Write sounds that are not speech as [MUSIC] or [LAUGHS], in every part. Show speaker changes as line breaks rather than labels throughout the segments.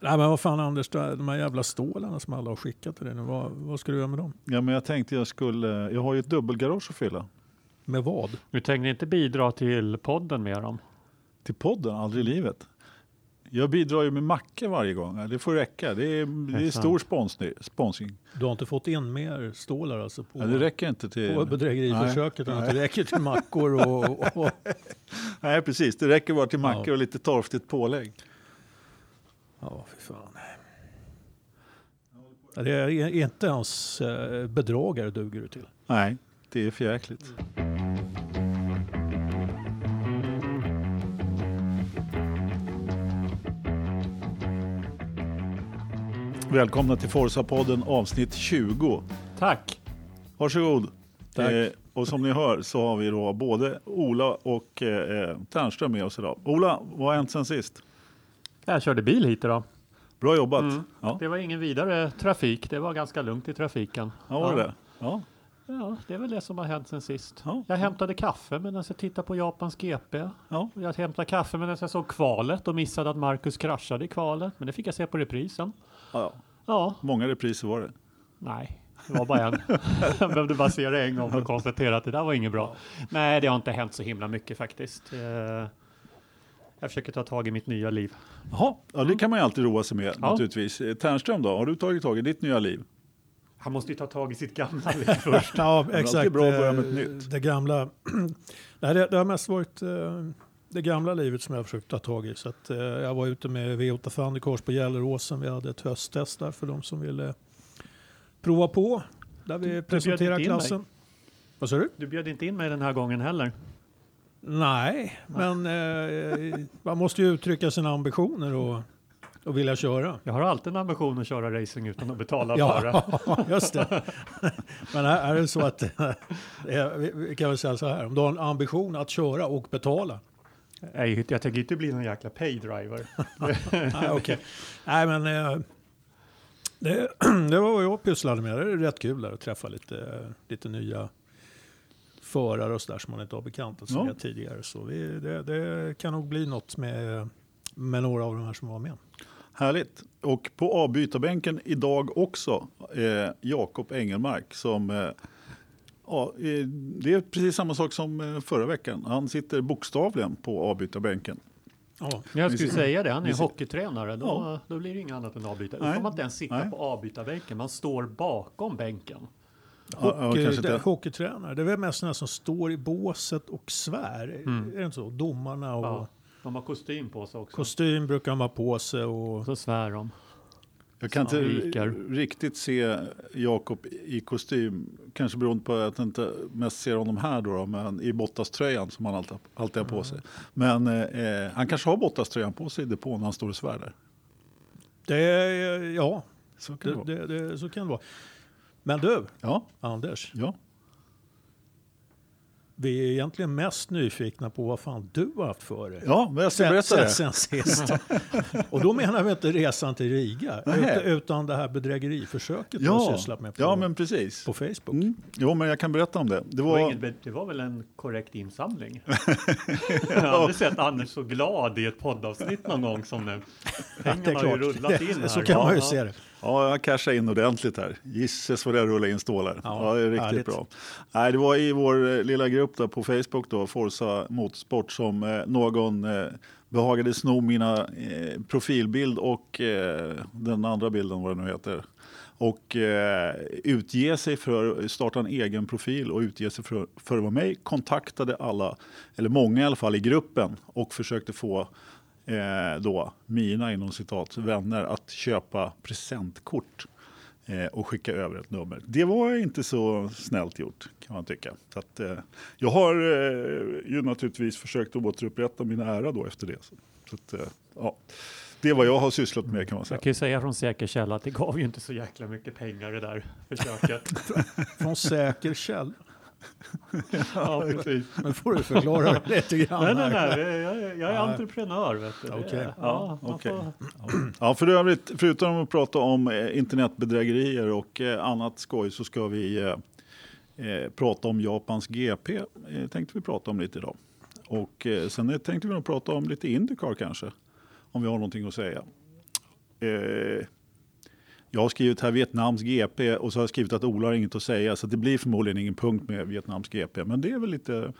Nej men vad fan Anders, de här jävla stålarna som alla har skickat till dig nu, vad, vad ska du göra med dem?
Ja, men jag tänkte jag skulle, jag har ju ett dubbelgarage att fylla.
Med vad?
Du tänker inte bidra till podden med dem?
Till podden, aldrig i livet. Jag bidrar ju med mackor varje gång. Det får räcka. Det är, det är stor sponsning, sponsring.
Du har inte fått in mer stålar alltså på,
Ja, det räcker inte till...
på bedrägeriförsöket det räcker till mackor och, och [LAUGHS]
Nej, precis. Det räcker bara till mackor
Ja.
och lite torftigt pålägg.
Ja, fy fan. Det är inte ens eh, bedragare duger du till.
Nej, det är för jäkligt. Välkomna till Forsa-podden avsnitt 20.
Tack!
Varsågod.
Tack.
Eh, och som ni hör så har vi då både Ola och eh, Ternström med oss idag. Ola, vad har hänt sen sist?
Jag körde bil hit idag.
Bra jobbat.
Mm.
Ja,
Det var ingen vidare trafik. Det var ganska lugnt i trafiken.
ja, var det
ja.
Ja.
Ja, det är väl det som har hänt sen sist.
Ja.
Jag hämtade kaffe medan jag tittade på Japans GP.
Ja.
Jag hämtade kaffe medan jag såg kvalet och missade att Marcus kraschade i kvalet. Men det fick jag se på reprisen.
ja.
Ja,
Många repriser var det.
nej, det var bara en. [LAUGHS] jag behövde bara se det en gång för att konstatera att det där var inget bra. Nej, det har inte hänt så himla mycket faktiskt. Eh, Jag försöker ta tag i mitt nya liv.
Jaha, ja, det kan man ju alltid roa sig med
Ja.
naturligtvis. Eh, Ternström då, har du tagit tag i ditt nya liv?
Han måste ju ta tag i sitt gamla liv [LAUGHS] först.
Ja, exakt.
bra att börja med ett
Eh,
nytt.
Det gamla. Nej, [CLEARS THROAT] det, det har mest varit eh, det gamla livet som jag har försökt ta tag i. Så att, eh, jag var ute med V8 Thundercars på Gelleråsen. Vi hade ett hösttest där för de som ville prova på. Där vi
bjöd
presenterar
inte in
klassen. Vad sa du?
Du bjöd inte in mig den här gången heller.
Nej, men eh, man måste ju uttrycka sina ambitioner och, och vilja köra.
Jag har alltid en ambition att köra racing utan att betala för det.
Ja, [LAUGHS] just det. Men här är det så att eh, vi- vi kan väl säga så här. Om du har en ambition att köra och betala.
Nej, jag tänker inte bli någon jäkla paydriver. [LAUGHS]
Nej, okej. Nej, men eh, det, [CLEARS THROAT] det var vad jag pysslade med. Det är rätt kul där att träffa lite, lite nya förare och sådär som man inte har bekantat sig
Ja.
med tidigare. Så vi, det, det kan nog bli något med, med några av de här som var med.
Härligt. Och på avbytarbänken idag också eh, Jakob Engelmark som eh, ja, eh, det är precis samma sak som eh, förra veckan. Han sitter bokstavligen på avbytarbänken.
Ja,
Jag skulle säga det, han är hockeytränare. Då,
Ja.
då blir det inget annat än avbytare. Då får man inte ens sitta
Nej.
på avbytarbänken, man står bakom bänken.
Ja, ja,
Hockey, det,
inte.
hockeytränare. Det är väl mest sådana som står i båset och svär.
Mm.
Är det inte så? Domarna och
Ja. De har kostym på sig också.
kostym brukar de ha på sig. Och,
så svär de.
Jag kan inte riktigt se Jakob i kostym. Kanske beroende på att jag inte mest ser honom här då, då men i Bottas-tröjan som han alltid, alltid har på sig. Men eh, han kanske har Bottas-tröjan på sig i depån när han står och svär där.
det, är- ja,
Så kan det,
det, det, så kan det vara. Men du,
Ja,
Anders.
ja.
Vi är egentligen mest nyfikna på vad fan du har haft för dig.
ja men jag ska
Sen,
berätta
sen,
det.
sen sist. [LAUGHS] och då menar vi inte resan till Riga,
Nej.
utan, utan det här bedrägeriförsket du
Ja,
har sysslat med på,
ja men precis.
på Facebook.
Mm. Jo, men jag kan berätta om det. Det
Det var,
var,
inget, det var väl en korrekt insamling? [LAUGHS] jag har aldrig sett Anders så glad i ett poddavsnitt någon gång som nu.
det är
Pengarna har ju
klart.
rullat in här.
så kan man ju se det.
Ja, jag cashade in ordentligt här. Gisses vad det rullar in stålar.
Ja,
Ja, det är riktigt
härligt.
bra. Nej, det var i vår eh, lilla grupp där på Facebook, då, Forza Motorsport, som eh, någon eh, behagade sno mina eh, profilbild och eh, den andra bilden, vad det nu heter. Och eh, utge sig för, starta en egen profil och utge sig för, för att vara med. Kontaktade alla, eller många i alla fall, i gruppen och försökte få eh, då mina inom citat vänner att köpa presentkort eh, och skicka över ett nummer. Det var inte så snällt gjort kan man tycka. Så att, eh, jag har eh, ju naturligtvis försökt att återupprätta min ära då efter det. Så, så att, eh, ja. Det är vad jag har sysslat med kan man säga.
Jag kan ju säga från säker källa att det gav ju inte så jäkla mycket pengar det där försöket. [LAUGHS]
Från säker källa.
Ja, precis.
Men får du förklara [LAUGHS] lite grann.
Nej, nej, nej, jag, jag är
Nej.
entreprenör. Vet du. Det-
Okej.
Ja,
Okej.
får-
Ja, för övrigt, förutom att prata om eh, internetbedrägerier och eh, annat skoj så ska vi eh, eh, prata om Japans GP. Eh, tänkte vi prata om lite idag. Och eh, sen tänkte vi nog prata om lite Indycar kanske. Om vi har någonting att säga. Eh, jag har skrivit här Vietnams GP och så har jag skrivit att Ola har inget att säga så det blir förmodligen ingen punkt med Vietnams GP. Men det är väl lite,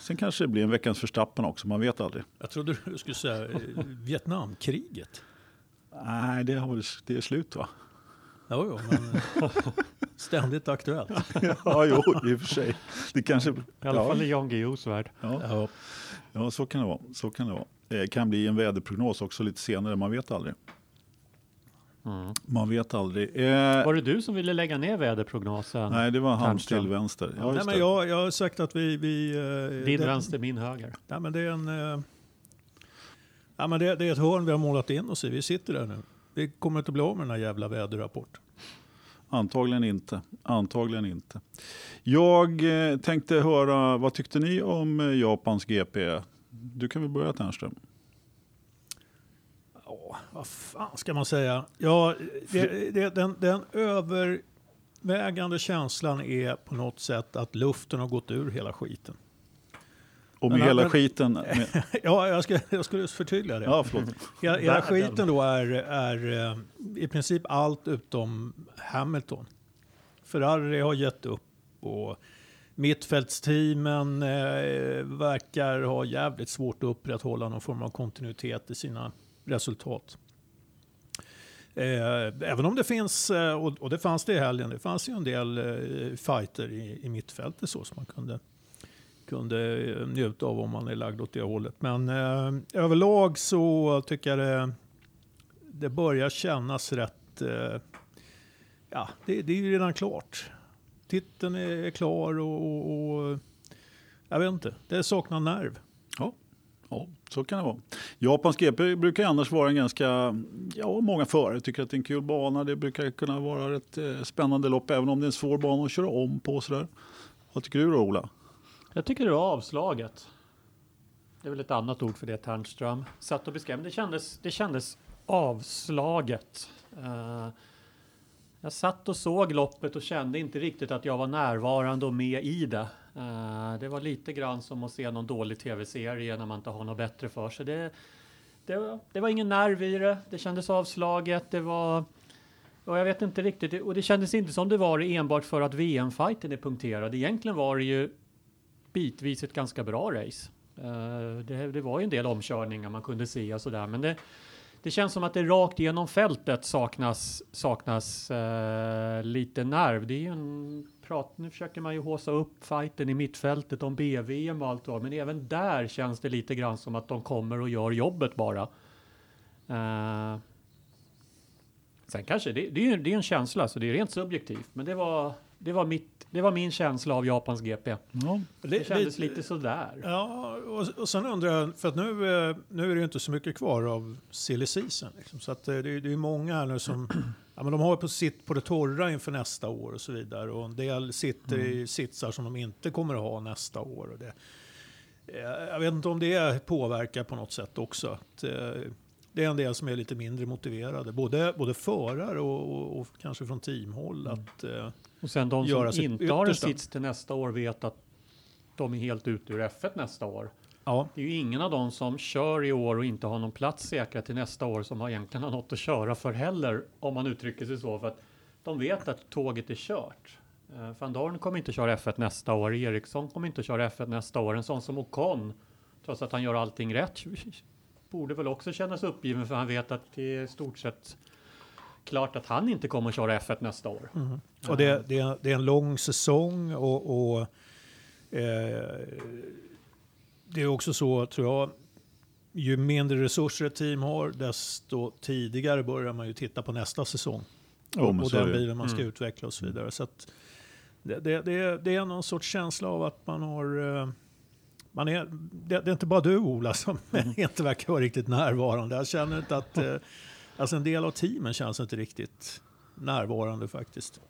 sen kanske det blir en veckans förstappen också, man vet aldrig.
Jag trodde du skulle säga eh, Vietnamkriget.
Nej, det, har, det är slut va?
Jo, jo, men ständigt aktuellt. [LAUGHS]
ja, jo, i och för sig. Det kanske,
I alla
ja,
fall i Jan Guillous värld.
ja,
Ja.
ja, så kan det vara. Så kan det vara. Det kan bli en väderprognos också lite senare, man vet aldrig.
Mm.
Man vet aldrig. Eh,
Var det du som ville lägga ner väderprognosen?
nej, det var han till vänster. Ja,
Nej, men jag, jag har sagt att vi... vi eh,
Din
det,
vänster, min höger.
Nej, men det, är en, eh, ja, men det, det är ett hörn vi har målat in oss i. Vi sitter där nu. Vi kommer inte bli av med den här jävla väderrapporten.
Antagligen inte. Antagligen inte. Jag eh, tänkte höra, vad tyckte ni om eh, Japans GP? Du kan väl börja Ternström?
Vad fan ska man säga? Ja, det, det, den, den övervägande känslan är på något sätt att luften har gått ur hela skiten.
Och med
Men-
hela
men-
skiten. [LAUGHS] Med,
Ja, jag, ska, jag skulle förtydliga det.
ja, förlåt.
Hela, hela skiten då är, är eh, i princip allt utom Hamilton. Ferrari har gett upp och mittfältsteamen eh, verkar ha jävligt svårt att upprätthålla någon form av kontinuitet i sina resultat. Eh, även om det finns, eh, och, det fanns det i helgen, det fanns ju en del eh, fighter i, mittfältet så som man kunde kunde njuta av om man är lagd åt det hållet. Men överlag så tycker jag det, det börjar kännas rätt... Ja, det, det är ju redan klart. Titeln är klar och, och, och jag vet inte, det saknar nerv.
Ja, så kan det vara. Japans GP brukar ju annars vara en ganska, ja många förare tycker att det är en kul bana. Det brukar kunna vara ett eh, spännande lopp även om det är en svår bana att köra om på. Sådär. Vad tycker du då Ola?
Jag tycker det var avslaget. Det är väl ett annat ord för det, Ternström. Satt och beskrev, det kändes, det kändes avslaget. Uh, jag satt och såg loppet och kände inte riktigt att jag var närvarande och med i det. Eh, det var lite grann som att se någon dålig tv-serie när man inte har något bättre för sig. Det, det, var, det var ingen nerv i det. Det kändes avslaget. Det var... Och jag vet inte riktigt. Och det kändes inte som det var det enbart för att VM-fighten är punkterad. Egentligen var det ju bitvis ett ganska bra race. Eh, det, det var ju en del omkörningar man kunde se och sådär, men det, det känns som att det rakt genom fältet saknas, saknas eh, lite nerv. Det är ju en prat, nu försöker man ju håsa upp fighten i mittfältet om BVM och allt vad, men även där känns det lite grann som att de kommer och gör jobbet bara. Eh, sen kanske, det, det, är ju det är en känsla, så det är rent subjektivt, men det var, det var, mitt, det var min känsla av Japans GP.
Ja,
Det kändes lite sådär.
Ja, och, och sen undrar jag, för att nu, eh, nu är det ju inte så mycket kvar av silly season. Liksom, så att eh, det, är- det är många här nu som [CLEARS THROAT] ja, men de har på sitt på det torra inför nästa år och så vidare. Och en del sitter i sitsar som de inte kommer att ha nästa år. Och det, eh, jag vet inte om det påverkar på något sätt också. Att, det är en del som är lite mindre motiverade, både, både förare och, och, och kanske från teamhåll. Att, eh,
Och sen de som inte har en
yttersta.
sits till nästa år vet att de är helt ute ur F1 nästa år.
ja,
Det är ju ingen av dem som kör i år och inte har någon plats säkrad till nästa år som har egentligen har något att köra för heller, om man uttrycker sig så. För att de vet att tåget är kört. Eh, Van Dorn kommer inte köra F1 nästa år. Eriksson kommer inte köra F1 nästa år. En sån som Ocon, trots att han gör allting rätt, [LAUGHS] borde väl också kännas uppgiven för han vet att det är i stort sett klart att han inte kommer att köra F1 nästa år.
Mhm. Och det, det, är, det är en lång säsong och, och eh, det är också så, tror jag, ju mindre resurser ett team har, desto tidigare börjar man ju titta på nästa säsong.
Men
och den bilen man ska
Mm.
utveckla och så vidare. Så att det, det, det, är, det är någon sorts känsla av att man har... eh, Man är, det, det är inte bara du Ola som
Mm. [LAUGHS]
inte verkar vara riktigt närvarande. Jag känner inte att... Alltså en del av teamen känns inte riktigt närvarande faktiskt.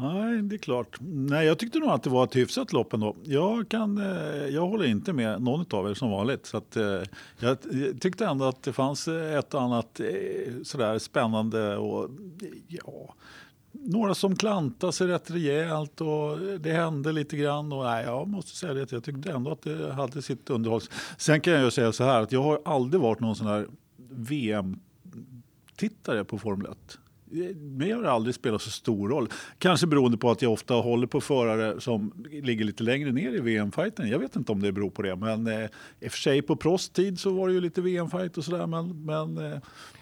Nej, det är klart. Nej, jag tyckte nog att det var ett hyfsat lopp ändå. Jag, kan, eh, jag håller inte med någon av er som vanligt. Så att, eh, jag tyckte ändå att det fanns ett och annat eh, sådär spännande. Och, ja, några som klantade sig rätt rejält och det hände lite grann. Och, nej, jag måste säga det, jag tyckte ändå att det hade sitt underhåll. Sen kan jag ju säga så här att jag har aldrig varit någon sån här VM topptittare på Formel 1. Mig har det aldrig spelat så stor roll. Kanske beroende på att jag ofta håller på förare som ligger lite längre ner i VM-fighten. Jag vet inte om det beror på det. Men eh, i och för sig på Prost tid så var det ju lite VM-fight och sådär. Men, men eh,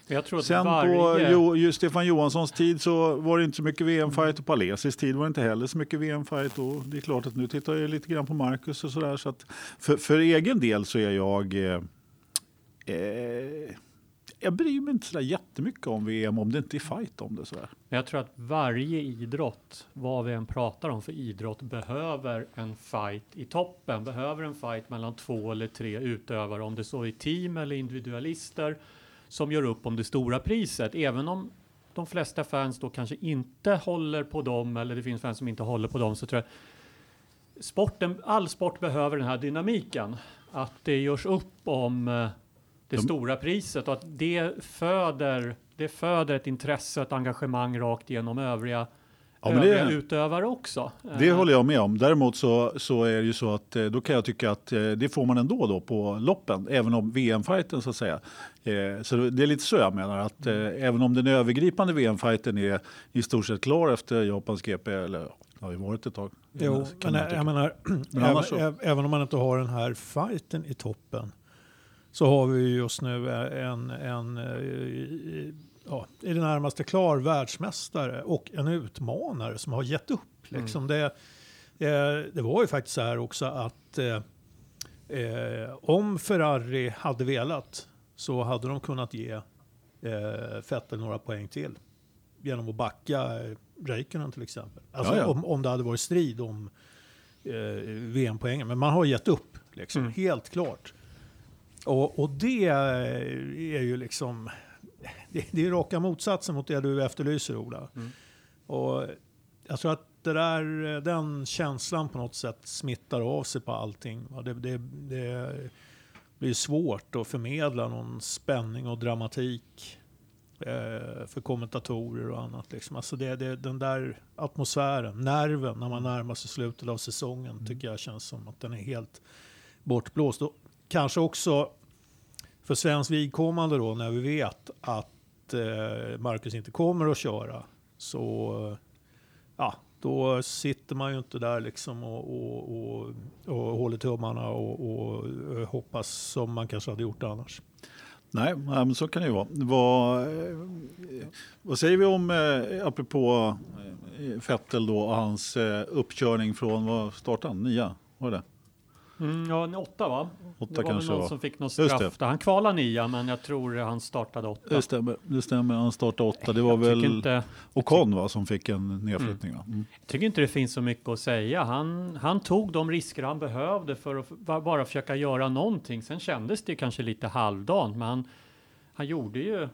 Jag tror att
sen
varje...
på jo, ju Stefan Johanssons tid så var det inte så mycket VM-fight och på Alesis tid var det inte heller så mycket VM-fight. Och det är klart att nu tittar jag lite grann på Marcus och sådär. Så att för, för egen del så är jag eh, eh, jag bryr mig inte så jättemycket om VM om det inte är fight om det. Sådär.
Jag tror att varje idrott, vad vi än pratar om för idrott, behöver en fight i toppen, behöver en fight mellan två eller tre utövare, om det så är team eller individualister som gör upp om det stora priset. Även om de flesta fans då kanske inte håller på dem, eller det finns fans som inte håller på dem, så tror jag sporten, all sport behöver den här dynamiken. Att det görs upp om eh, det
De-
stora priset och att det föder, det föder ett intresse, ett engagemang rakt igenom övriga,
Ja, men
övriga
det-
utövare också.
Det
Eh,
håller jag med om. Däremot så, så är det ju så att eh, då kan jag tycka att eh, det får man ändå då på loppen, även om VM-fighten så att säga. Så det är lite så jag menar att eh, även om den övergripande VM-fighten är i stort sett klar efter Japans GP, eller det har ju varit ett tag.
Jo, men jag, menar, [CLEARS THROAT]
Men
även, även om man inte har den här fighten i toppen så har vi ju just nu en, en eh, ja, i det närmaste klar världsmästare och en utmanare som har gett upp. Liksom. Det, eh, det var ju faktiskt så här också att eh, eh, om Ferrari hade velat så hade de kunnat ge eh, Vettel några poäng till genom att backa Räikkönen till exempel. Alltså
Ja, ja.
Om, om det hade varit strid om eh, VM-poängen. Men man har gett upp, liksom,
Mm.
helt klart. Och, och det är ju liksom, det, det är raka motsatsen mot det du efterlyser Ola.
Mm.
Och jag tror att det där, den känslan på något sätt smittar av sig på allting. Det, det, det blir svårt att förmedla någon spänning och dramatik eh, för kommentatorer och annat. Liksom. Alltså det, det, den där atmosfären, nerven när man närmar sig slutet av säsongen tycker jag känns som att den är helt bortblåst. Och kanske också för svensk vidkommande då när vi vet att eh, Marcus inte kommer att köra så ja, då sitter man ju inte där liksom och, och, och, och håller tummarna och, och eh, hoppas som man kanske hade gjort annars.
Nej, men så kan det ju vara. Vad, eh, vad säger vi om, eh, apropå eh, Fettel Vettel då, och hans eh, uppkörning från, vad startade han? Nia? Var det
Mm, ja, en åtta va?
Åtta
det var
kanske
någon
var.
som fick något
Just
straff där. Han kvalade nia, men jag tror han startade åtta.
Det stämmer, det stämmer. Han startade åtta. Det var
jag
väl
inte,
Ocon va, som fick en nedflyttning? Va? Mm.
jag tycker inte det finns så mycket att säga. Han, han tog de risker han behövde för att bara försöka göra någonting. Sen kändes det kanske lite halvdant, men han, han gjorde ju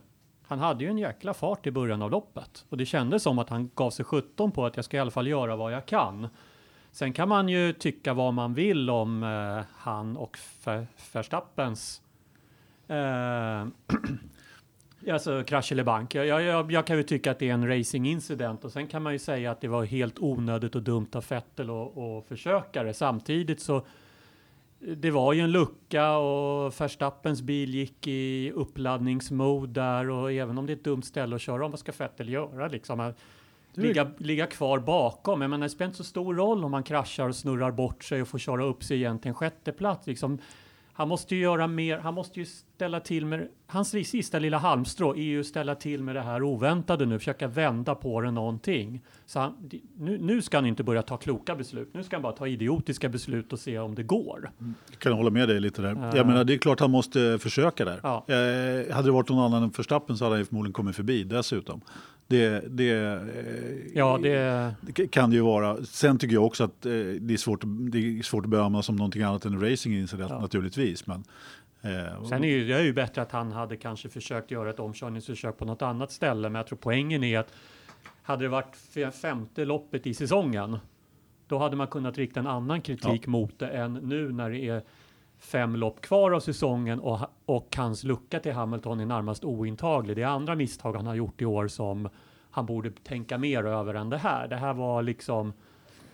han hade ju en jäkla fart i början av loppet och det kändes som att han gav sig 17 på att jag ska i alla fall göra vad jag kan. Sen kan man ju tycka vad man vill om eh, han och Verstappens eh, [CLEARS THROAT] alltså krasch eller bank. Jag, jag, jag, kan ju tycka att det är en racing incident och sen kan man ju säga att det var helt onödigt och dumt av Vettel att och försöka det. Samtidigt så det var ju en lucka och Verstappens bil gick i uppladdningsmode där och även om det är ett dumt ställe att köra om, vad ska Vettel göra liksom? Ligga, ligga kvar bakom. Jag menar, det spelar inte så stor roll om man kraschar och snurrar bort sig och får köra upp sig igen till en sjätteplats. Liksom, han måste ju göra mer. Han måste ju ställa till med hans sista lilla halmstrå är ju att ställa till med det här oväntade nu, försöka vända på det någonting. Så han, nu, nu ska han inte börja ta kloka beslut. Nu ska han bara ta idiotiska beslut och se om det går.
Jag kan hålla med dig lite där.
Ja.
Jag menar, det är klart han måste försöka där.
Ja.
Eh, hade det varit någon annan än Verstappen så hade han förmodligen kommit förbi dessutom. Det, det, eh,
Ja, det,
det kan det ju vara. Sen tycker jag också att eh, det, är svårt, det är svårt att bedöma som någonting annat än racing incident
Ja.
naturligtvis. Men, eh,
Sen är ju, det är ju bättre att han hade kanske försökt göra ett omkörningsförsök på något annat ställe, men jag tror poängen är att hade det varit femte loppet i säsongen, då hade man kunnat rikta en annan kritik mot det än nu när det är fem lopp kvar av säsongen och, och hans lucka till Hamilton är närmast ointaglig. Det är andra misstag han har gjort i år som han borde tänka mer över än det här. Det här var liksom,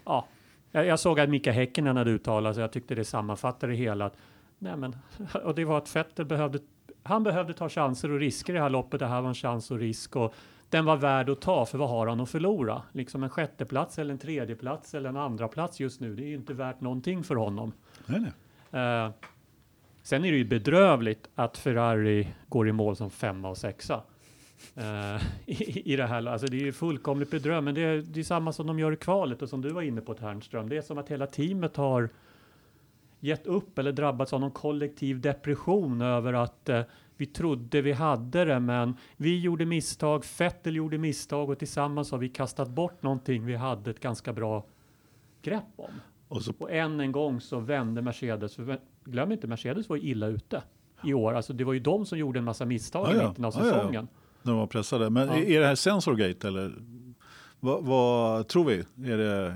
ja, jag, jag såg att Mika Häkkinen hade uttalat sig, jag tyckte det sammanfattade det hela. Att, nej men, [LAUGHS] och det var att Vettel behövde han behövde ta chanser och risker i det här loppet. Det här var en chans och risk och den var värd att ta, för vad har han att förlora? Liksom en sjätteplats eller en tredjeplats eller en andra plats just nu. Det är ju inte värt någonting för honom.
Nej, nej.
Eh, sen är det ju bedrövligt att Ferrari går i mål som femma och sexa. Eh, [LAUGHS] i, I det här, alltså det är ju fullkomligt bedrövligt, men det är, det är samma som de gör i kvalet och som du var inne på Ternström. Det är som att hela teamet har gett upp eller drabbats av någon kollektiv depression över att eh, vi trodde vi hade det, men vi gjorde misstag, Fettel gjorde misstag och tillsammans har vi kastat bort någonting vi hade ett ganska bra grepp om.
Och så,
Och än en gång så vände Mercedes, glöm inte Mercedes var ju illa ute i år. Alltså det var ju de som gjorde en massa misstag
Ja,
i mitten av
Ja, ja, ja.
säsongen.
de var pressade. Men är det här Sensorgate eller? Vad, vad tror vi? Är det...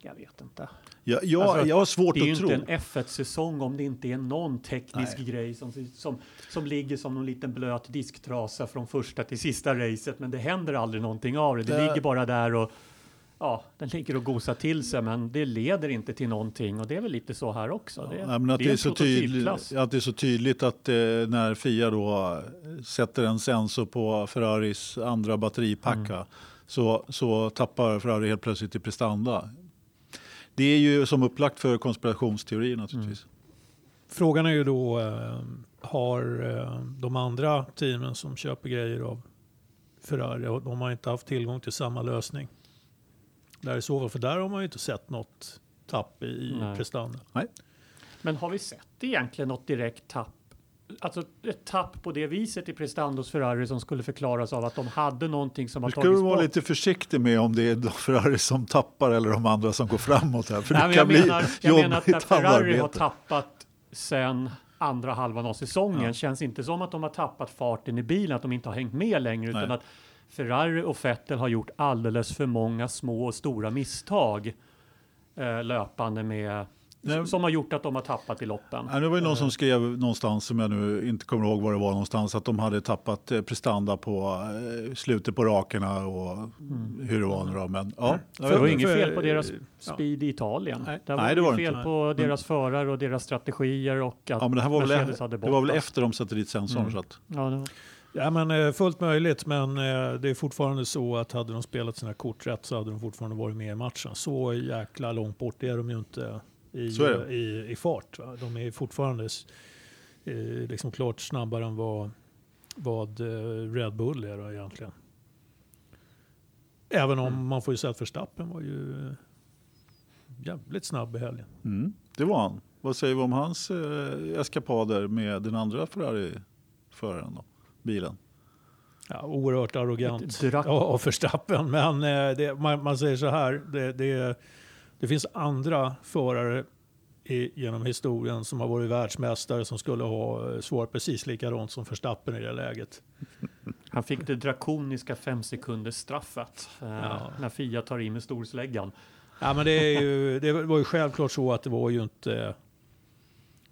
Jag vet inte.
Jag, jag,
Alltså,
jag har svårt
Det är ju
att tro.
inte en F1-säsong om det inte är någon teknisk
Nej.
grej som, som, som ligger som någon liten blöt disktrasa från första till sista racet. Men det händer aldrig någonting av det. Det,
Det-
ligger bara där och ja, den ligger och gosar till sig, men det leder inte till någonting. Och det är väl lite så här också. Det,
men att, det är
en
så tydligt, att det är så tydligt att eh, när Fia då sätter en sensor på Ferraris andra batteripacka
Mm.
så, så tappar Ferrari helt plötsligt i prestanda. Det är ju som upplagt för konspirationsteorier naturligtvis.
Frågan är ju då, eh, har eh, de andra teamen som köper grejer av Ferrari, de har inte haft tillgång till samma lösning? Där i så fall, för där har man ju inte sett något tapp i,
Nej.
prestanda.
Men har vi sett egentligen något direkt tapp? Alltså ett tapp på det viset i prestandos Ferrari som skulle förklaras av att de hade någonting som har
Nu ska
tagits
du vara
bort.
lite försiktig med om det är de Ferrari som tappar eller de andra som går framåt här. För
Nej,
det kan
jag,
bli
menar, jag menar att Ferrari har tappat sen andra halvan av säsongen
Ja.
känns inte som att de har tappat farten i bilen, att de inte har hängt med längre, utan
Nej.
att Ferrari och Vettel har gjort alldeles för många små och stora misstag eh, löpande med
Nej.
som har gjort att de har tappat i loppen.
Ja, det var ju någon
Eh.
som skrev någonstans, som jag nu inte kommer ihåg var det var någonstans, att de hade tappat eh, prestanda på eh, slutet på rakerna och hur det var nu då. Men ja,
Mm. Det var inget fel på deras
ja.
speed i Italien.
Nej.
Det var,
Nej, det var
inget
det
fel
inte.
på
Men-
deras förare och deras strategier och att
Ja, men det här var väl,
Mercedes hade
det var väl efter de satte dit sensorn.
Mm.
Så att,
Ja, det var,
Ja, men eh, fullt möjligt, men eh, det är fortfarande så att hade de spelat sina kort rätt så hade de fortfarande varit med i matchen. Så jäkla långt bort är de ju inte i, i, i fart. Va? De är fortfarande eh, liksom klart snabbare än vad, vad eh, Red Bull är då, egentligen. Även om
Mm.
man får ju säga att Verstappen var ju jävligt snabb i helgen.
mm, det var han. Vad säger vi om hans eh, eskapader med den andra Ferrari-föraren då? Bilen.
Ja, oerhört arrogant
drack-
ja, av Verstappen. Men eh, det, man, man säger så här, det, det, det finns andra förare i, genom historien som har varit världsmästare som skulle ha eh, svarat precis likadant som Verstappen i det läget.
han fick det drakoniska fem sekunders straffet eh,
Ja.
när Fia tar in med storsläggan.
Ja, men det, ju, det var ju självklart så att det var ju inte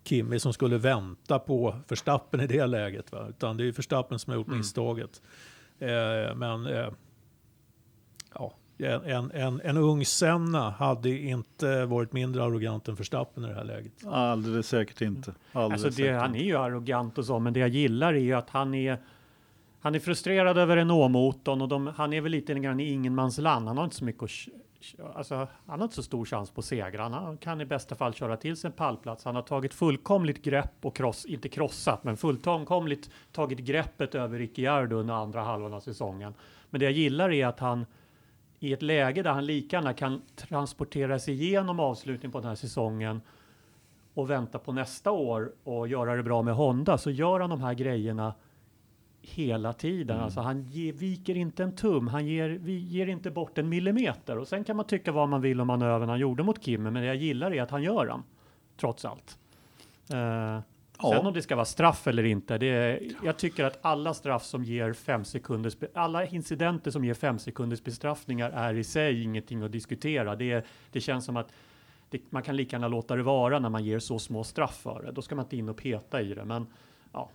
Kimi som skulle vänta på Verstappen i det läget. Va? Utan det är ju Verstappen som har gjort
Mm.
misstaget. Eh, men eh, ja, en, en, en ung Senna hade inte varit mindre arrogant än Verstappen i det här läget.
Alldeles säkert inte. Alldeles
Alltså det,
säkert
han är ju arrogant och så, men det jag gillar är ju att han är han är frustrerad över Renault-motorn och de, han är väl lite grann i ingenmansland. Han har inte så mycket att, alltså, han har inte så stor chans på segrar. Han kan i bästa fall köra till sig en pallplats. Han har tagit fullkomligt grepp och kross, inte krossat, men fullkomligt tagit greppet över Ricciardo under andra halvan av säsongen. Men det jag gillar är att han i ett läge där han lika gärna kan transportera sig igenom avslutningen på den här säsongen och vänta på nästa år och göra det bra med Honda så gör han de här grejerna hela tiden.
Mm.
Alltså han ge, viker inte en tum, han ger, vi ger inte bort en millimeter. Och sen kan man tycka vad man vill om manövern han gjorde mot Kimmy, men det jag gillar är att han gör den, trots allt. Eh, Sen om det ska vara straff eller inte, det är, jag tycker att alla straff som ger fem sekunders, alla incidenter som ger fem sekunders bestraffningar är i sig ingenting att diskutera. Det, är- det känns som att det, man kan lika gärna låta det vara när man ger så små straff för det. Då ska man inte in och peta i det. Men ja,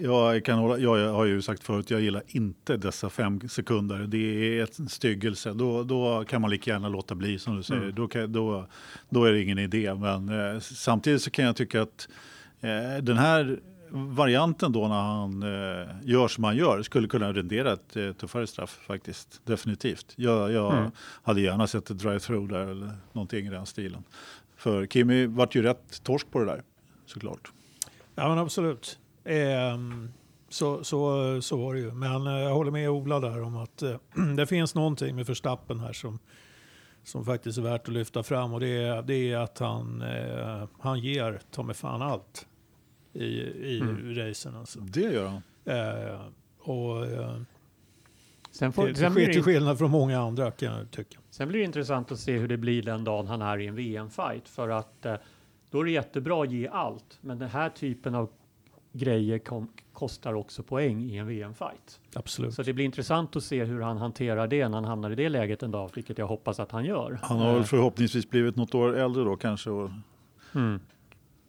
jag, kan hålla, jag har ju sagt förut, jag gillar inte dessa fem sekunder. Det är ett styggelse. Då, då kan man lika gärna låta bli som du säger.
Mm.
Då, kan, då, då är det ingen idé. Men eh, samtidigt så kan jag tycka att den här varianten då när han eh, gör som han gör skulle kunna rendera ett eh, tuffare straff faktiskt. Definitivt. Jag, jag
Mm.
hade gärna sett ett drive-through där eller någonting i den stilen. För Kimi vart ju rätt torsk på det där såklart.
Ja men absolut. Ehm, så, så, så var det ju. Men eh, jag håller med Ola där om att eh, [CLEARS THROAT] det finns någonting med Verstappen här som, som faktiskt är värt att lyfta fram. Och det är, det är att han, eh, han ger ta mig fan allt i, i
Mm.
racen. Alltså.
Det gör han.
Eh, och, eh,
Sen, får,
till,
sen, blir
till
det,
skillnad från många andra kan jag tycka.
sen blir det intressant att se hur det blir den dagen han är i en VM-fight. För att eh, då är det jättebra att ge allt. Men den här typen av grejer kom, kostar också poäng i en VM-fight.
Absolut.
Så det blir intressant att se hur han hanterar det när han hamnar i det läget en dag, vilket jag hoppas att han gör.
Han har väl förhoppningsvis blivit något år äldre då kanske och
mm.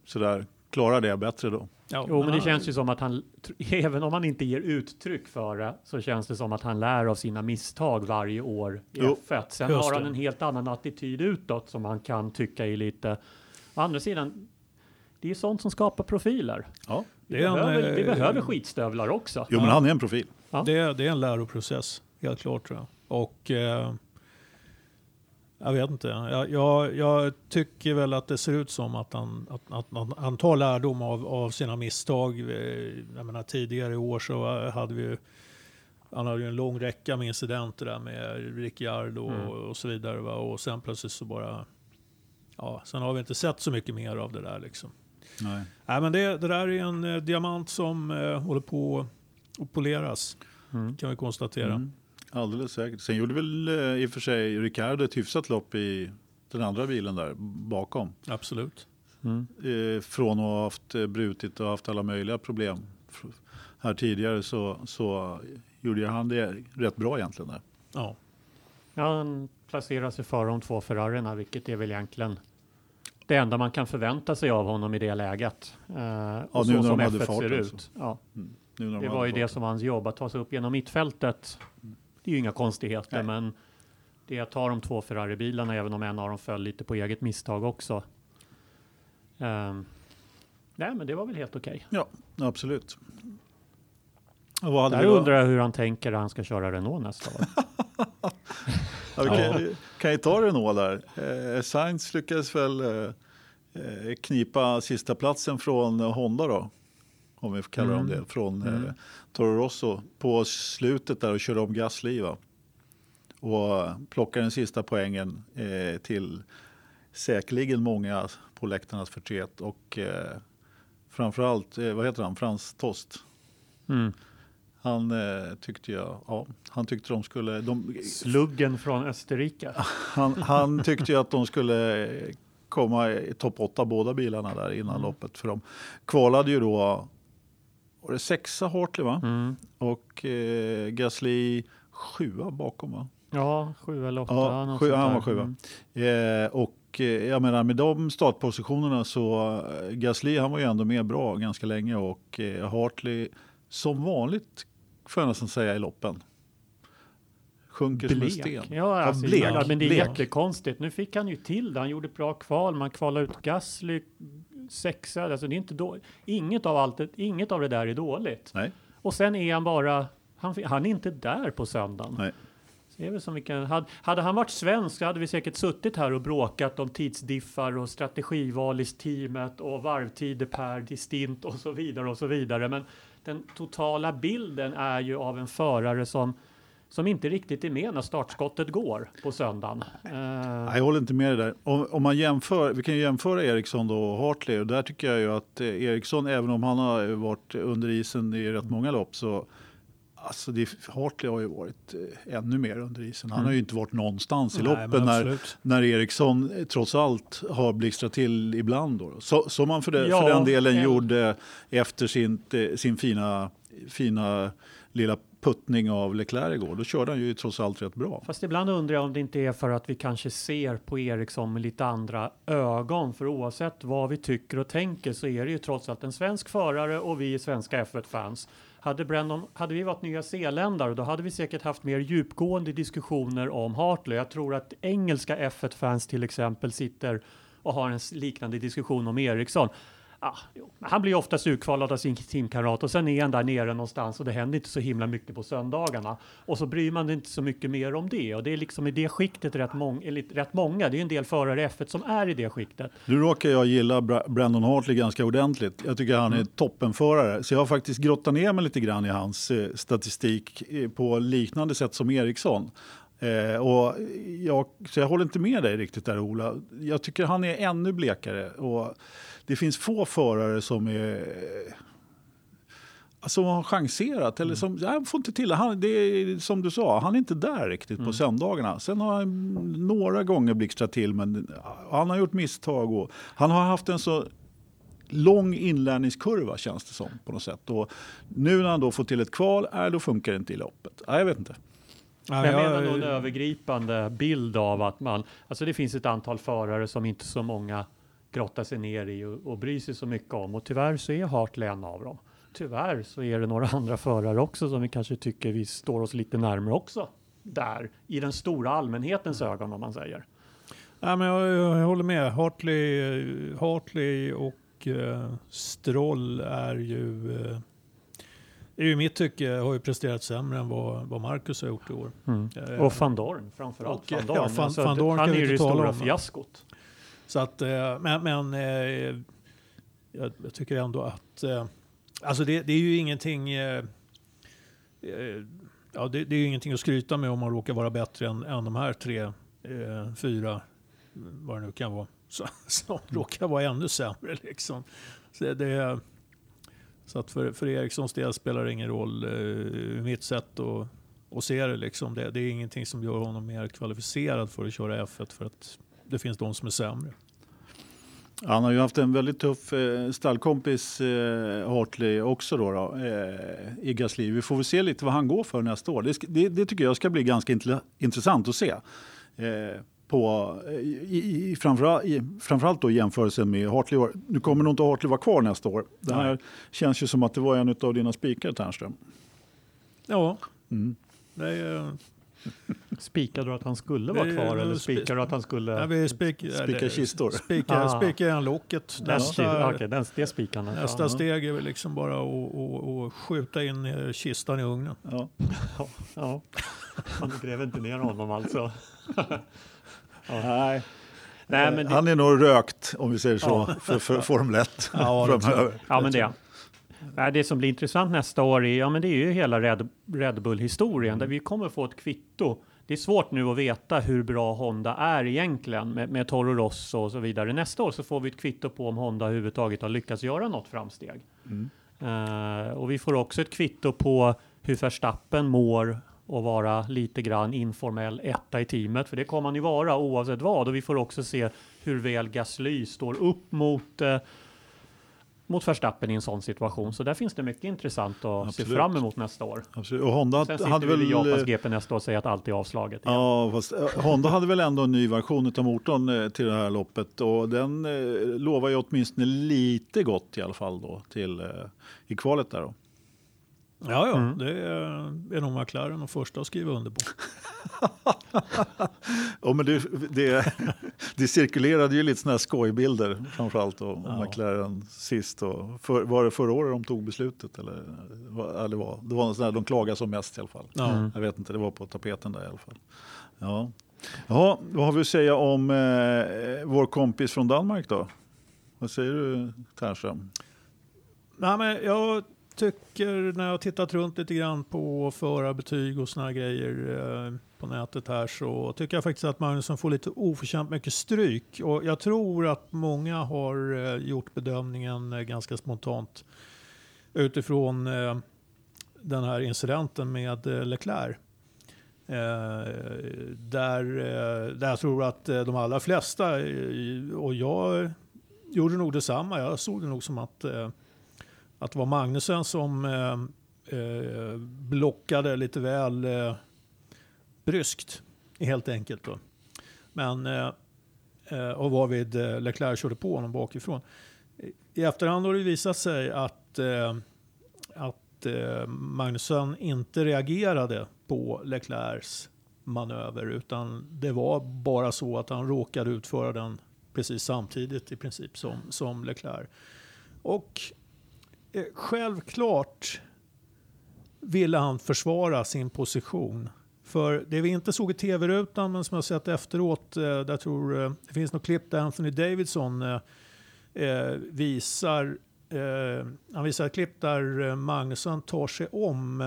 sådär klarar det bättre då.
Ja,
Jo, men det
han-
känns ju som att han, [LAUGHS] även om han inte ger uttryck för det, så känns det som att han lär av sina misstag varje år i
Jo,
F1. Sen
just
har han
det.
en helt annan attityd utåt som man kan tycka är lite... Å andra sidan, det är sånt som skapar profiler.
Ja.
Vi,
Det är en,
behöver, vi
eh,
behöver skitstövlar också.
Jo men han är en profil.
Ja.
Det, det är en läroprocess, helt klart tror jag. Och eh, jag vet inte. Jag, jag, jag tycker väl att det ser ut som att han, att, att, att han tar lärdom av, av sina misstag. Eh, Jag menar, tidigare i år så hade vi han hade ju en lång räcka med incidenter där med Ricciardo
Mm.
och, och så vidare. Va? Och sen plötsligt så bara... Ja, sen har vi inte sett så mycket mer av det där liksom.
Nej.
Nej, men det, det där är en eh, diamant som eh, håller på att poleras,
Mm.
kan vi konstatera.
Mm. Alldeles säkert. Sen gjorde väl eh, i och för sig Ricardo ett hyfsat lopp i den andra bilen där bakom.
Absolut.
Mm.
Eh, från att ha haft eh, brutit och haft alla möjliga problem här tidigare så, så gjorde han det rätt bra egentligen där.
Ja.
Ja, han placerar sig före de två Ferrarierna, vilket är väl egentligen det enda man kan förvänta sig av honom i det läget. Eh, och
nu
så
när
som
de hade
F1
fart
ser ut. Ja.
Nu när de
Det var ju det som var hans jobb, att ta sig upp genom mittfältet. Det är ju inga konstigheter,
Nej.
men det är att ta de två Ferrari-bilarna, även om en av dem föll lite på eget misstag också. Ehm, nej, men det var väl helt okej.
Ja, absolut. Och vad hade
Där undrar jag hur han tänker när han ska köra Renault nästa år. [LAUGHS]
Ja, kan, kan ju ta Renault där. Eh, Sainz lyckades väl eh, eh, knipa sista platsen från Honda då. Om vi får kalla dem
Mm.
det. Från eh,
Mm.
Toro Rosso på slutet där och körde om Gasly va. Och eh, plockade den sista poängen eh, till säkerligen många på läktarnas förtret. Och eh, framförallt, eh, vad heter han, Frans Tost.
Mm.
Han eh, tyckte jag, ja, han tyckte de skulle, de,
Sluggen från Österrike. [LAUGHS]
han, han tyckte ju att de skulle komma i topp 8 båda bilarna där innan
Mm.
loppet. För de kvalade ju då, var det sexa Hartley va?
Mm.
Och eh, Gasly sjua bakom va?
Ja, sju eller åtta.
Ja, sju- han var sjua.
Mm.
Eh, och eh, jag menar med de startpositionerna så eh, Gasly han var ju ändå med bra ganska länge och eh, Hartley som vanligt får jag nästan säga i loppen. Sjunker som en
Blek.
sten.
Ja, alltså,
blek.
ja, men det är
Blek.
jättekonstigt. Nu fick han ju till det. Han gjorde bra kval. Man kvalade ut Gasly sexa. Alltså, det är inte då, inget, av allt, inget av det där är dåligt.
Nej.
Och sen är han bara, han, han är inte där på söndagen.
Nej.
Det är väl som vilken, hade, hade han varit svensk så hade vi säkert suttit här och bråkat om tidsdiffar och strategival i teamet och varvtider per distint och så vidare och så vidare. Men den totala bilden är ju av en förare som som inte riktigt är med när startskottet går på söndagen. Eh,
jag håller inte med dig där. Om, om man jämför, vi kan ju jämföra Eriksson då och Hartley och där tycker jag ju att eh, Eriksson, även om han har varit under isen i rätt många lopp så Alltså det, Hartley har ju varit eh, ännu mer under isen. Han
Mm.
har ju inte varit någonstans i
Nej,
loppen när, när Eriksson trots allt har blixtrat till ibland. Då. Så, som man för, det,
Ja,
för den delen
en-
gjorde efter sin, sin fina, fina lilla puttning av Leclerc igår. Då körde han ju trots allt rätt bra.
Fast ibland undrar jag om det inte är för att vi kanske ser på Ericsson med lite andra ögon. För oavsett vad vi tycker och tänker så är det ju trots allt en svensk förare och vi är svenska F1-fans. Hade, Brandon, hade vi varit nya zeeländare då hade vi säkert haft mer djupgående diskussioner om Hartley. Jag tror att engelska F1-fans till exempel sitter och har en liknande diskussion om Ericsson. Ah. Han blir oftast utkvalad av sin teamkamrat och sen är han där nere någonstans och det händer inte så himla mycket på söndagarna. Och så bryr man sig inte så mycket mer om det. Och det är liksom i det skiktet rätt, mång rätt många. Det är en del förare i F1 som är i det skiktet.
Nu råkar jag gilla Bra Brandon Hartley ganska ordentligt. Jag tycker han är toppenförare. Så jag har faktiskt grottat ner mig lite grann i hans eh, statistik eh, på liknande sätt som Eriksson. Eh, och jag, så jag håller inte med dig riktigt där Ola. Jag tycker han är ännu blekare. Och det finns få förare som är som har chanserat. Eller som, jag får inte till han, det. Är, som du sa, han är inte där riktigt på söndagarna. Sen har han några gånger blixtrat till, men han har gjort misstag. Och han har haft en så lång inlärningskurva känns det som på något sätt. Och nu när han då får till ett kval, äh, då funkar det inte i loppet. Nej, jag vet inte.
Jag menar nog en övergripande bild av att man, alltså det finns ett antal förare som inte så många grottar sig ner i och, och bryr sig så mycket om. Och tyvärr så är Hartley en av dem. Tyvärr så är det några [LAUGHS] andra förare också som vi kanske tycker vi står oss lite närmare också. Där, i den stora allmänhetens ögon om man säger.
Ja, men jag, jag håller med. Hartley, Hartley och uh, Stroll är ju uh, ju mitt tycke har ju presterat sämre än vad, vad Marcus har gjort i år.
Mm. Uh, och van Dorn framförallt.
Och, van Dorn. Ja, van, alltså, van Dorn
han är
ju
det stora fiaskot.
Så att, men, men jag, jag, tycker ändå att Alltså det, det, är ju ingenting... Eh, eh, ja, det, det, är ju ingenting att skryta med om man råkar vara bättre än, än de här tre, eh, fyra, vad det nu kan vara, [LAUGHS] som, råkar vara ännu sämre. Liksom. Så, det, så att för, för Erikssons del spelar det ingen roll, uh, mitt sätt att, att se det. Liksom. Det, det är ingenting som gör honom mer kvalificerad för att köra F1 för att det finns de som är sämre.
Han har ju haft en väldigt tuff eh, stallkompis eh, Hartley också då, då eh, i Gasly. Vi får väl se lite vad han går för nästa år. Det, det, det tycker jag ska bli ganska intressant att se. Eh, på, eh, i, i, framförallt, i, framförallt då i jämförelse med Hartley. Nu kommer nog inte Hartley vara kvar nästa år. Det här Nej. känns ju som att det var en av dina spikar Ternström.
Ja, mm. det är [LAUGHS]
Spikade du att han skulle vara kvar eller spikade du att han skulle...
Ja, vi spik,
spika kistor?
Spika, ah. spika igen locket.
Nästa, okay, den, det spikarna.
nästa steg är väl liksom bara att skjuta in eh, kistan i ugnen.
Ja, [LAUGHS] ja, ja. man gräver inte ner honom alltså. [LAUGHS]
Nej. Nej, det... Han är nog rökt om vi säger så ja. för, för Formel 1
ja, framöver. Ja, men det det som blir intressant nästa år är, ja, men det är ju hela Red, Red Bull-historien där vi kommer få ett kvitto. Det är svårt nu att veta hur bra Honda är egentligen med, med Toro Rosso och så vidare. Nästa år så får vi ett kvitto på om Honda överhuvudtaget har lyckats göra något framsteg. Mm. Uh, och vi får också ett kvitto på hur Verstappen mår och vara lite grann informell etta i teamet, för det kommer han ju vara oavsett vad. Och vi får också se hur väl Gasly står upp mot uh, mot Verstappen i en sån situation. Så där finns det mycket intressant att Absolut. se fram emot nästa år.
Absolut. Och Honda
Sen hade väl... i Japans GP nästa år och säger att allt är avslaget.
Igen. Ja, fast eh, Honda hade väl ändå en ny version av motorn eh, till det här loppet och den eh, lovar ju åtminstone lite gott i alla fall då till i kvalet där då.
Ja, ja, mm. det är, nog McLaren de första att skriva under på. [LAUGHS]
ja, men det, det, det cirkulerade ju lite sådana här skojbilder framförallt och ja. McLaren sist. Och för, var det förra året de tog beslutet? Eller, eller var, det var sådär de klagade som mest i alla fall. Ja. Mm. Jag vet inte, det var på tapeten där i alla fall. Ja. Ja, vad har vi att säga om eh, vår kompis från Danmark då? Vad säger du Ternström?
Nej, men jag tycker när jag har tittat runt lite grann på förarbetyg och såna grejer eh, på nätet här så tycker jag faktiskt att Magnusson får lite oförtjänt mycket stryk. Och jag tror att många har eh, gjort bedömningen eh, ganska spontant utifrån den här incidenten med Leclerc. Där, där jag tror att de allra flesta, och jag gjorde nog detsamma, jag såg det nog som att att det var Magnusen som eh, eh, blockade lite väl eh, bryskt helt enkelt. Då. Men, eh, eh, och varvid eh, Leclerc körde på honom bakifrån. I efterhand har det visat sig att, att Magnusen inte reagerade på Leclercs manöver utan det var bara så att han råkade utföra den precis samtidigt i princip som, som Leclerc. Och självklart ville han försvara sin position. För det vi inte såg i tv-rutan, men som jag sett efteråt, eh, där tror eh, det finns något klipp där Anthony Davidson eh, eh visar, eh, han visar ett klipp där eh, Magnusson tar sig om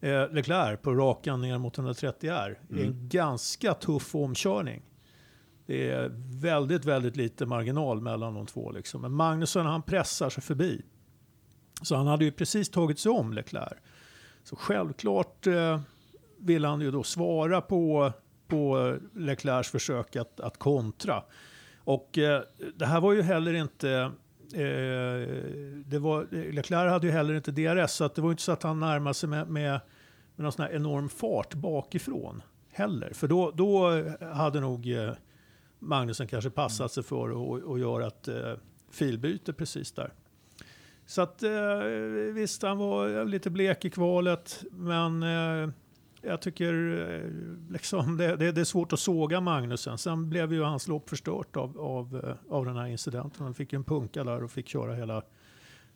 eh, Leclerc på rakan ner mot 130R. Mm. En ganska tuff omkörning. Det är väldigt, väldigt lite marginal mellan de två. Liksom. Men Magnusson han pressar sig förbi. Så han hade ju precis tagit sig om Leclerc. Så självklart eh, vill han ju då svara på, på Leclercs försök att, att kontra. Och eh, det här var ju heller inte eh, det var, Leclerc hade ju heller inte DRS, så det var inte så att han närmade sig med, med, med någon sån här enorm fart bakifrån heller. För då, då hade nog eh, Magnusson kanske passat sig för att, att göra ett eh, filbyte precis där. Så att eh, visst, han var lite blek i kvalet, men eh, jag tycker eh, liksom, det, det, det, är svårt att såga Magnusen. Sen blev ju hans lopp förstört av, av, eh, av den här incidenten. Han fick en punka där och fick köra hela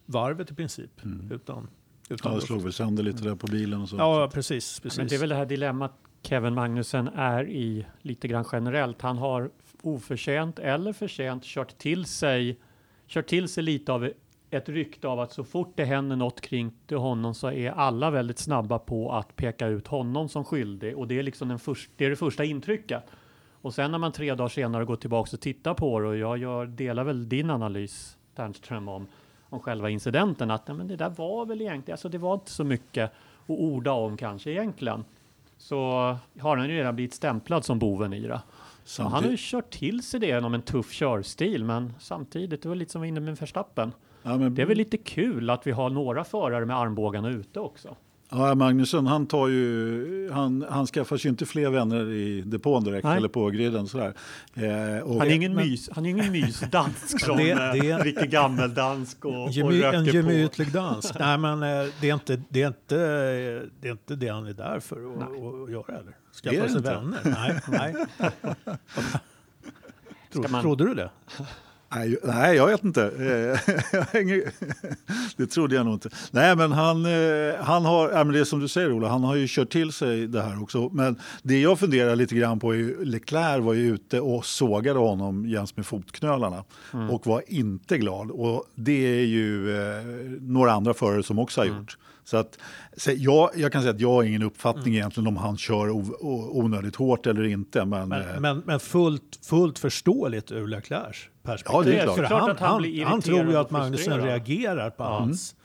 varvet i princip. Mm. Utan,
utan ja, det slog väl sönder lite där på bilen och så.
Ja, precis. precis.
Men det är väl det här dilemmat Kevin Magnusen är i lite grann generellt. Han har oförtjänt eller förtjänt kört till sig, kört till sig lite av ett rykte av att så fort det händer något kring till honom så är alla väldigt snabba på att peka ut honom som skyldig och det är liksom den först, det, är det första intrycket. Och sen när man tre dagar senare går tillbaka och tittar på det och jag gör, delar väl din analys Ternström om, om själva incidenten att nej, men det där var väl egentligen, alltså det var inte så mycket att orda om kanske egentligen. Så har han ju redan blivit stämplad som boven i det. Han har ju kört till sig det genom en tuff körstil, men samtidigt, det var lite som var inne med Verstappen. Ja, men... Det är väl lite kul att vi har några förare med armbågarna ute också.
Ja, Magnusson han, tar ju, han, han skaffar sig inte fler vänner i depån direkt Nej. eller på griden. Sådär.
Eh, och, han, är ingen men, mys, han är ingen mysdansk [LAUGHS] som det, det är, riktigt gammeldansk och,
gemy, och En gemytlig dansk. [LAUGHS] Nej, men eh, det är, inte, det, är inte, det är inte det han är där för att, att göra. Eller? Skaffa sig vänner. Nej, nej. [LAUGHS] Tro, man... Trodde du det?
Nej, nej, jag vet inte. [LAUGHS] [LAUGHS] det trodde jag nog inte. Nej, men han, eh, han har, det är som du säger Ola, han har ju kört till sig det här också. Men det jag funderar lite grann på är Leclerc var ju ute och sågade honom jäms med fotknölarna mm. och var inte glad. Och det är ju eh, några andra förare som också har mm. Så att, så jag, jag kan säga att jag har ingen uppfattning mm. egentligen om han kör o, o, onödigt hårt eller inte. Men,
men, eh, men, men fullt, fullt förståeligt ur Leclercs perspektiv.
Ja, det är klart.
För han, han, han, tror ju att Magnusson reagerar på ja. hans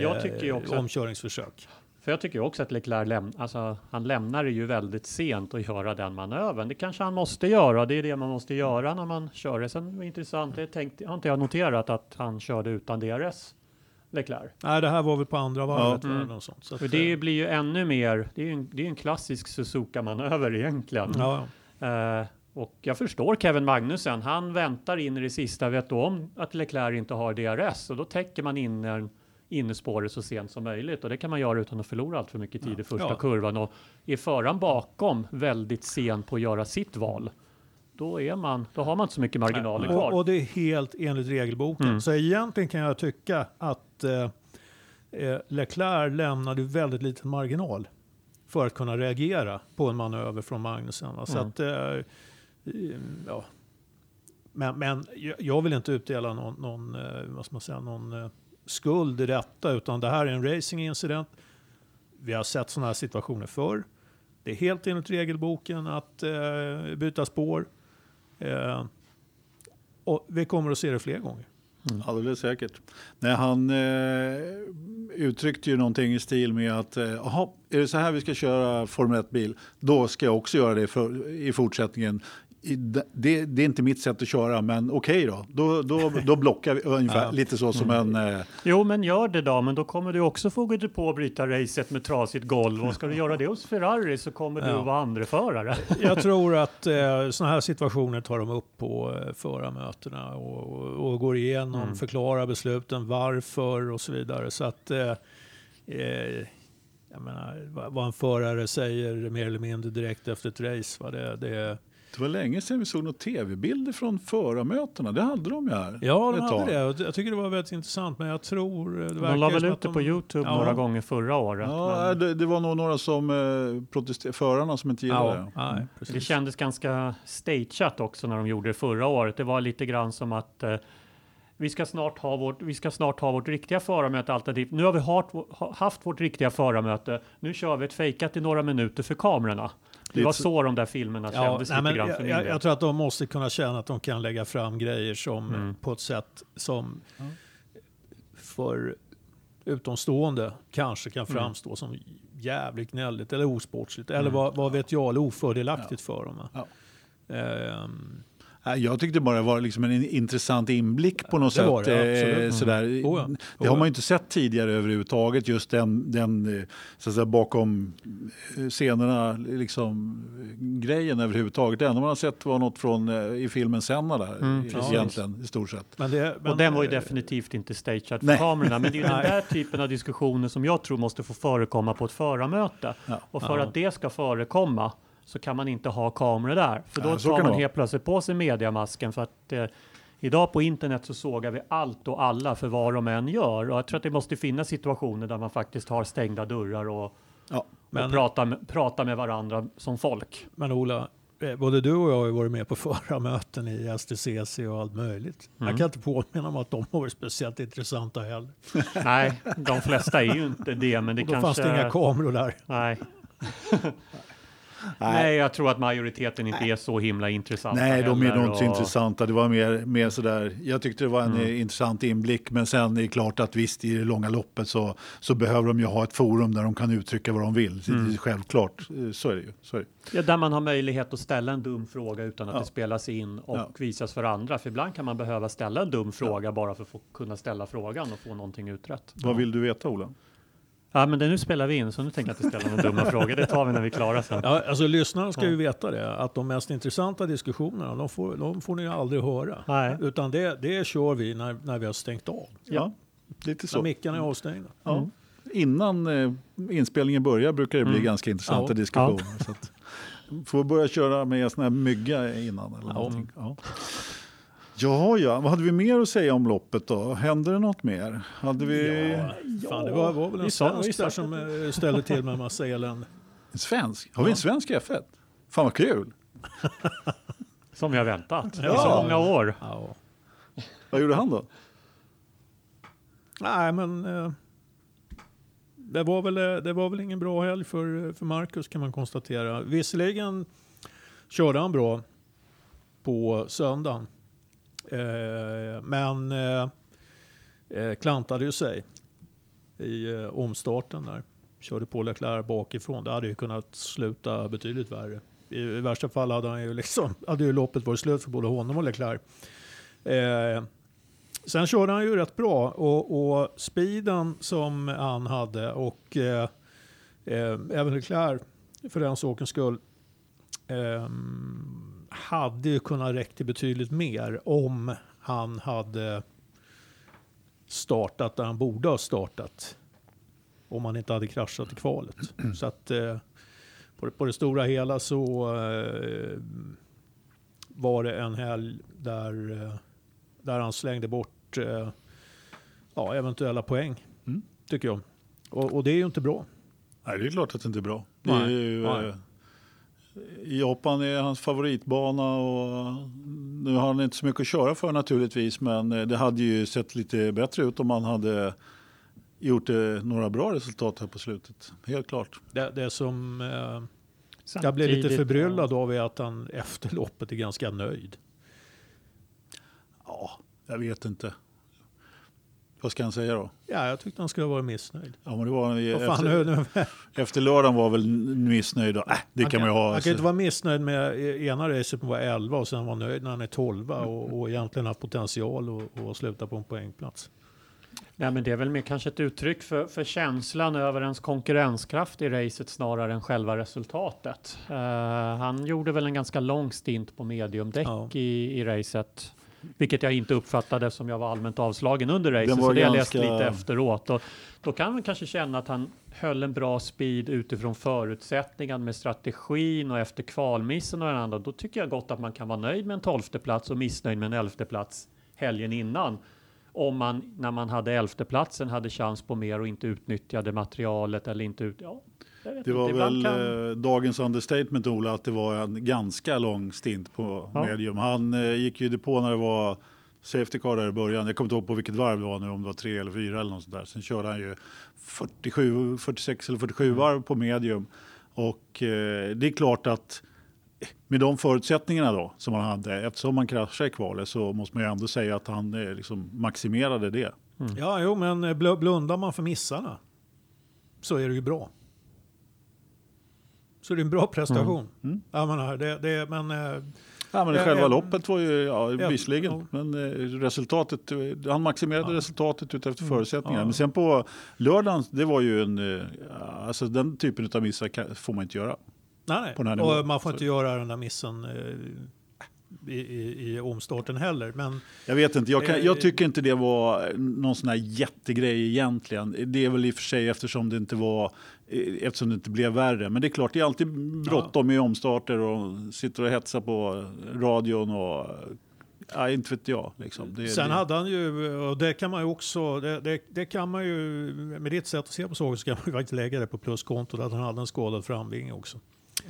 jag tycker
eh, också
omkörningsförsök. För jag tycker också att Leclerc läm alltså, han lämnar det ju väldigt sent att göra den manövern. Det kanske han måste göra. Det är det man måste göra när man kör det. Sen intressant, det tänkte, har inte jag noterat att han körde utan DRS. Leclerc.
Nej, det här var väl på andra varvet. Ja. Mm.
sånt, så För det eh, blir ju ännu mer, det är ju en, det är en klassisk Suzuka-manöver egentligen. Ja. Uh, och jag förstår Kevin Magnussen. Han väntar in i det sista, vet om att Leclerc inte har DRS och då täcker man in en innespåret så sent som möjligt och det kan man göra utan att förlora allt för mycket tid i första ja. kurvan. Och är föraren bakom väldigt sen på att göra sitt val, då, är man, då har man inte så mycket marginaler kvar.
Och, och det är helt enligt regelboken. Mm. Så egentligen kan jag tycka att eh, eh, Leclerc lämnade väldigt liten marginal för att kunna reagera på en manöver från Magnusen. Mm. Så att, eh, ja. Men, men jag vill inte utdela någon, någon, eh, vad ska man säga, någon eh, skuld i detta, utan det här är en racingincident. Vi har sett sådana här situationer förr. Det är helt enligt regelboken att eh, byta spår. Eh, och vi kommer att se det fler gånger.
Mm. Alldeles säkert. Nej, han eh, uttryckte ju någonting i stil med att eh, är det så här vi ska köra Formel 1-bil, då ska jag också göra det för, i fortsättningen det, det, är inte mitt sätt att köra, men okej okay då. Då, då. då blockar vi ungefär, ja. lite så som mm. en... Eh...
Jo, men gör det då, men då kommer du också få gå på och bryta racet med trasigt golv. Och ska du göra det hos Ferrari så kommer ja. du att vara andreförare.
Jag tror att eh, sådana här situationer tar de upp på eh, förarmötena och, och, och går igenom, mm. förklarar besluten, varför och så vidare. Så att eh, eh jag menar, vad en förare säger mer eller mindre direkt efter ett race, va, det, det
Det var länge sedan vi såg några tv-bilder från förarmötena. Det hade de ju här.
Ja, de hade
tag.
det. Jag tycker det var väldigt intressant, men jag tror... Det
De la väl ut det
de-
på Youtube
Ja.
några gånger förra året.
Ja,
men
det, det var nog några som eh, protesterade, förarna som inte gillade
Ja,
det.
nej,
det
precis.
kändes ganska stageat också när de gjorde det förra året. Det var lite grann som att eh, vi ska snart ha vårt, vi ska snart ha vårt riktiga förarmöte alternativt. Nu har vi haft, ha- haft vårt riktiga förarmöte. Nu kör vi ett fejkat i några minuter för kamerorna. Det var
så-
de där filmerna
Ja,
kändes
nej,
lite
men
grann för
jag,
min
jag, jag tror att de måste kunna känna att de kan lägga fram grejer som
Mm.
på ett sätt som
Ja.
för utomstående kanske kan
Mm.
framstå som jävligt gnälligt eller osportsligt eller
Mm.
vad, vad vet jag, eller ofördelaktigt för dem.
Ja.
Ehm,
Jag tyckte bara det var liksom en intressant inblick på något
Det
sätt.
det,
eh.
Mm.
sådär.
Oh ja,
Det
oh
har
ja.
man ju inte sett tidigare överhuvudtaget. Just den, den eh, så att säga, bakom eh, scenerna liksom, grejen överhuvudtaget. Det enda man har sett var något från i filmen Senna där
Mm,
egentligen i stort sett.
men det, men,
och den var ju definitivt inte stagead för
nej.
kamerorna. Men det är ju den [LAUGHS] där typen av diskussioner som jag tror måste få förekomma på ett förarmöte.
Ja.
Och för
Ja.
att det ska förekomma så kan man inte ha kameror där. För då
Ja,
tar man helt plötsligt på sig mediamasken. För att eh, idag på internet så sågar vi allt och alla för vad de än gör. Och jag tror att det måste finnas situationer där man faktiskt har stängda dörrar och,
Ja.
Men-
och pratar, med, pratar med varandra som folk.
Men Ola, eh, både du och jag har ju varit med på [LAUGHS] förarmöten i STCC och allt möjligt.
Mm.
Jag kan inte påminna mig att de har varit speciellt intressanta heller. [LAUGHS]
Nej, de flesta är ju inte det. Men det
Och då
kanske...
fanns det inga kameror där.
Nej. [LAUGHS]
Nej.
Nej, jag tror att majoriteten inte är så himla intressanta
Nej, de är nog inte så
och-
intressanta. Det var mer, mer sådär, jag tyckte det var en
Mm.
intressant inblick. Men sen är det klart att visst i det långa loppet så, så behöver de ju ha ett forum där de kan uttrycka vad de vill. Det
Mm.
är självklart, Eh, så är det ju. Så är det.
Ja, där man har möjlighet att ställa en dum fråga utan att
Ja.
det spelas in och
Ja.
visas för andra. För ibland kan man behöva ställa en dum fråga bara för att få kunna ställa frågan och få någonting utrett.
Vad vill du veta Ola?
Ja, men det, nu spelar vi in så nu tänker jag inte ställa några dumma frågor. Det tar vi när vi är klara sen.
Ja, alltså lyssnarna ska
Ja.
ju veta det, att de mest intressanta diskussionerna, de får, de får ni aldrig höra.
Nej.
Utan det, det kör vi när, när vi har stängt av.
Ja, lite
När
så.
mickarna är avstängda.
Ja.
Mm.
Innan eh, inspelningen börjar brukar det bli
Mm.
ganska intressanta
Ja.
diskussioner. Så att, får börja köra med sån här mygga innan. Eller
Ja.
någonting. Ja. Jaha, ja. Vad hade vi mer att säga om loppet då? Hände det något mer? Hade vi
Ja, fan, det var, var väl en svensk där som eh, ställde till med en massa elände.
en svensk? Har vi en svensk i F1? Fan vad kul! [LAUGHS]
Som vi har väntat i
Ja.
så många år.
Ja.
Vad gjorde han då?
Nej, men eh, det, var väl, eh, det var väl ingen bra helg för, för Marcus kan man konstatera. Visserligen körde han bra på söndagen. Eh, men eh, eh, klantade ju sig i eh, omstarten där. Körde på Leclerc bakifrån. Det hade ju kunnat sluta betydligt värre. I, i värsta fall hade, han ju liksom, [LAUGHS] hade ju loppet varit slut för både honom och Leclerc. Eh, Sen körde han ju rätt bra och, och speeden som han hade och eh, eh, även Leclerc för den sakens skull eh, hade ju kunnat räcka till betydligt mer om han hade startat där han borde ha startat. Om han inte hade kraschat i kvalet. [CLEARS THROAT] Så att eh, på, det, på det stora hela så eh, var det en helg där eh, där han slängde bort eh, ja, eventuella poäng,
Mm.
tycker jag. Och, och det är ju inte bra.
Nej, det är klart att det inte är bra. Det är ju, eh, Japan är hans favoritbana och nu har han inte så mycket att köra för naturligtvis men eh, det hade ju sett lite bättre ut om han hade gjort eh, några bra resultat här på slutet. Helt klart.
Det, det som eh, jag blev lite förbryllad av är att han efter loppet är ganska nöjd.
Ja, jag vet inte. Vad ska han säga då?
Ja, jag tyckte han skulle vara missnöjd.
Ja, men det var, efter, efter lördagen var väl missnöjd. Äh, det
han
kan man ju ha.
Han kan inte vara missnöjd med ena racet på var 11 och sen vara nöjd när han är 12 och, och egentligen har potential och, och sluta på en poängplats.
Nej, men det är väl mer kanske ett uttryck för, för känslan över ens konkurrenskraft i racet snarare än själva resultatet. Eh, han gjorde väl en ganska lång stint på mediumdäck
Ja.
i, i racet. Vilket jag inte uppfattade som jag var allmänt avslagen under racet. Så det jag läst
ganska-
lite efteråt. Och då kan man kanske känna att han höll en bra speed utifrån förutsättningarna med strategin och efter kvalmissen och den andra. Då tycker jag gott att man kan vara nöjd med en tolfte plats och missnöjd med en elfte plats helgen innan. Om man när man hade elfte platsen hade chans på mer och inte utnyttjade materialet eller inte ut. Ja,
Det var
inte.
Väl
kan-
eh, dagens understatement Ola att det var en ganska lång stint på
Ja.
medium. Han eh, gick ju på när det var safety car där i början. Jag kommer inte ihåg på vilket varv det var nu, om det var tre eller fyra eller något sånt där. Sen körde han ju 47, 46 eller 47
Mm.
varv på medium. Och eh, det är klart att med de förutsättningarna då som han hade, eftersom man kraschade i kvalet så måste man ju ändå säga att han eh, liksom maximerade det.
Ja, jo, men eh, bl- blundar man för missarna så är det ju bra. Så det är en bra prestation.
Mm.
Jag menar, det, det, men, eh,
Ja, men
Ja,
själva
ja.
loppet var ju, ja,
Ja,
visserligen,
ja.
men eh, resultatet, eh, han maximerade
Ja.
resultatet utefter
Mm,
förutsättningarna.
ja.
Men sen på lördagen, det var ju en, alltså den typen av missar får man inte göra.
nej, nej. Och man får inte göra den där missen i, i, i omstarten heller. Men
Jag vet inte, jag, kan,
Eh,
jag tycker inte det var någon sån här jättegrej egentligen. Det är väl i och för sig eftersom det inte var eh, eftersom det inte blev värre. Men det är klart, det är alltid bråttom i omstarter och sitter och hetsar på radion och ja, inte vet jag. Liksom. Det,
sen
det,
hade han ju, och det kan man ju också, det, det, det kan man ju, med ditt sätt att se på saker så kan man ju faktiskt lägga det på pluskontot att han hade en skadad framvinge också.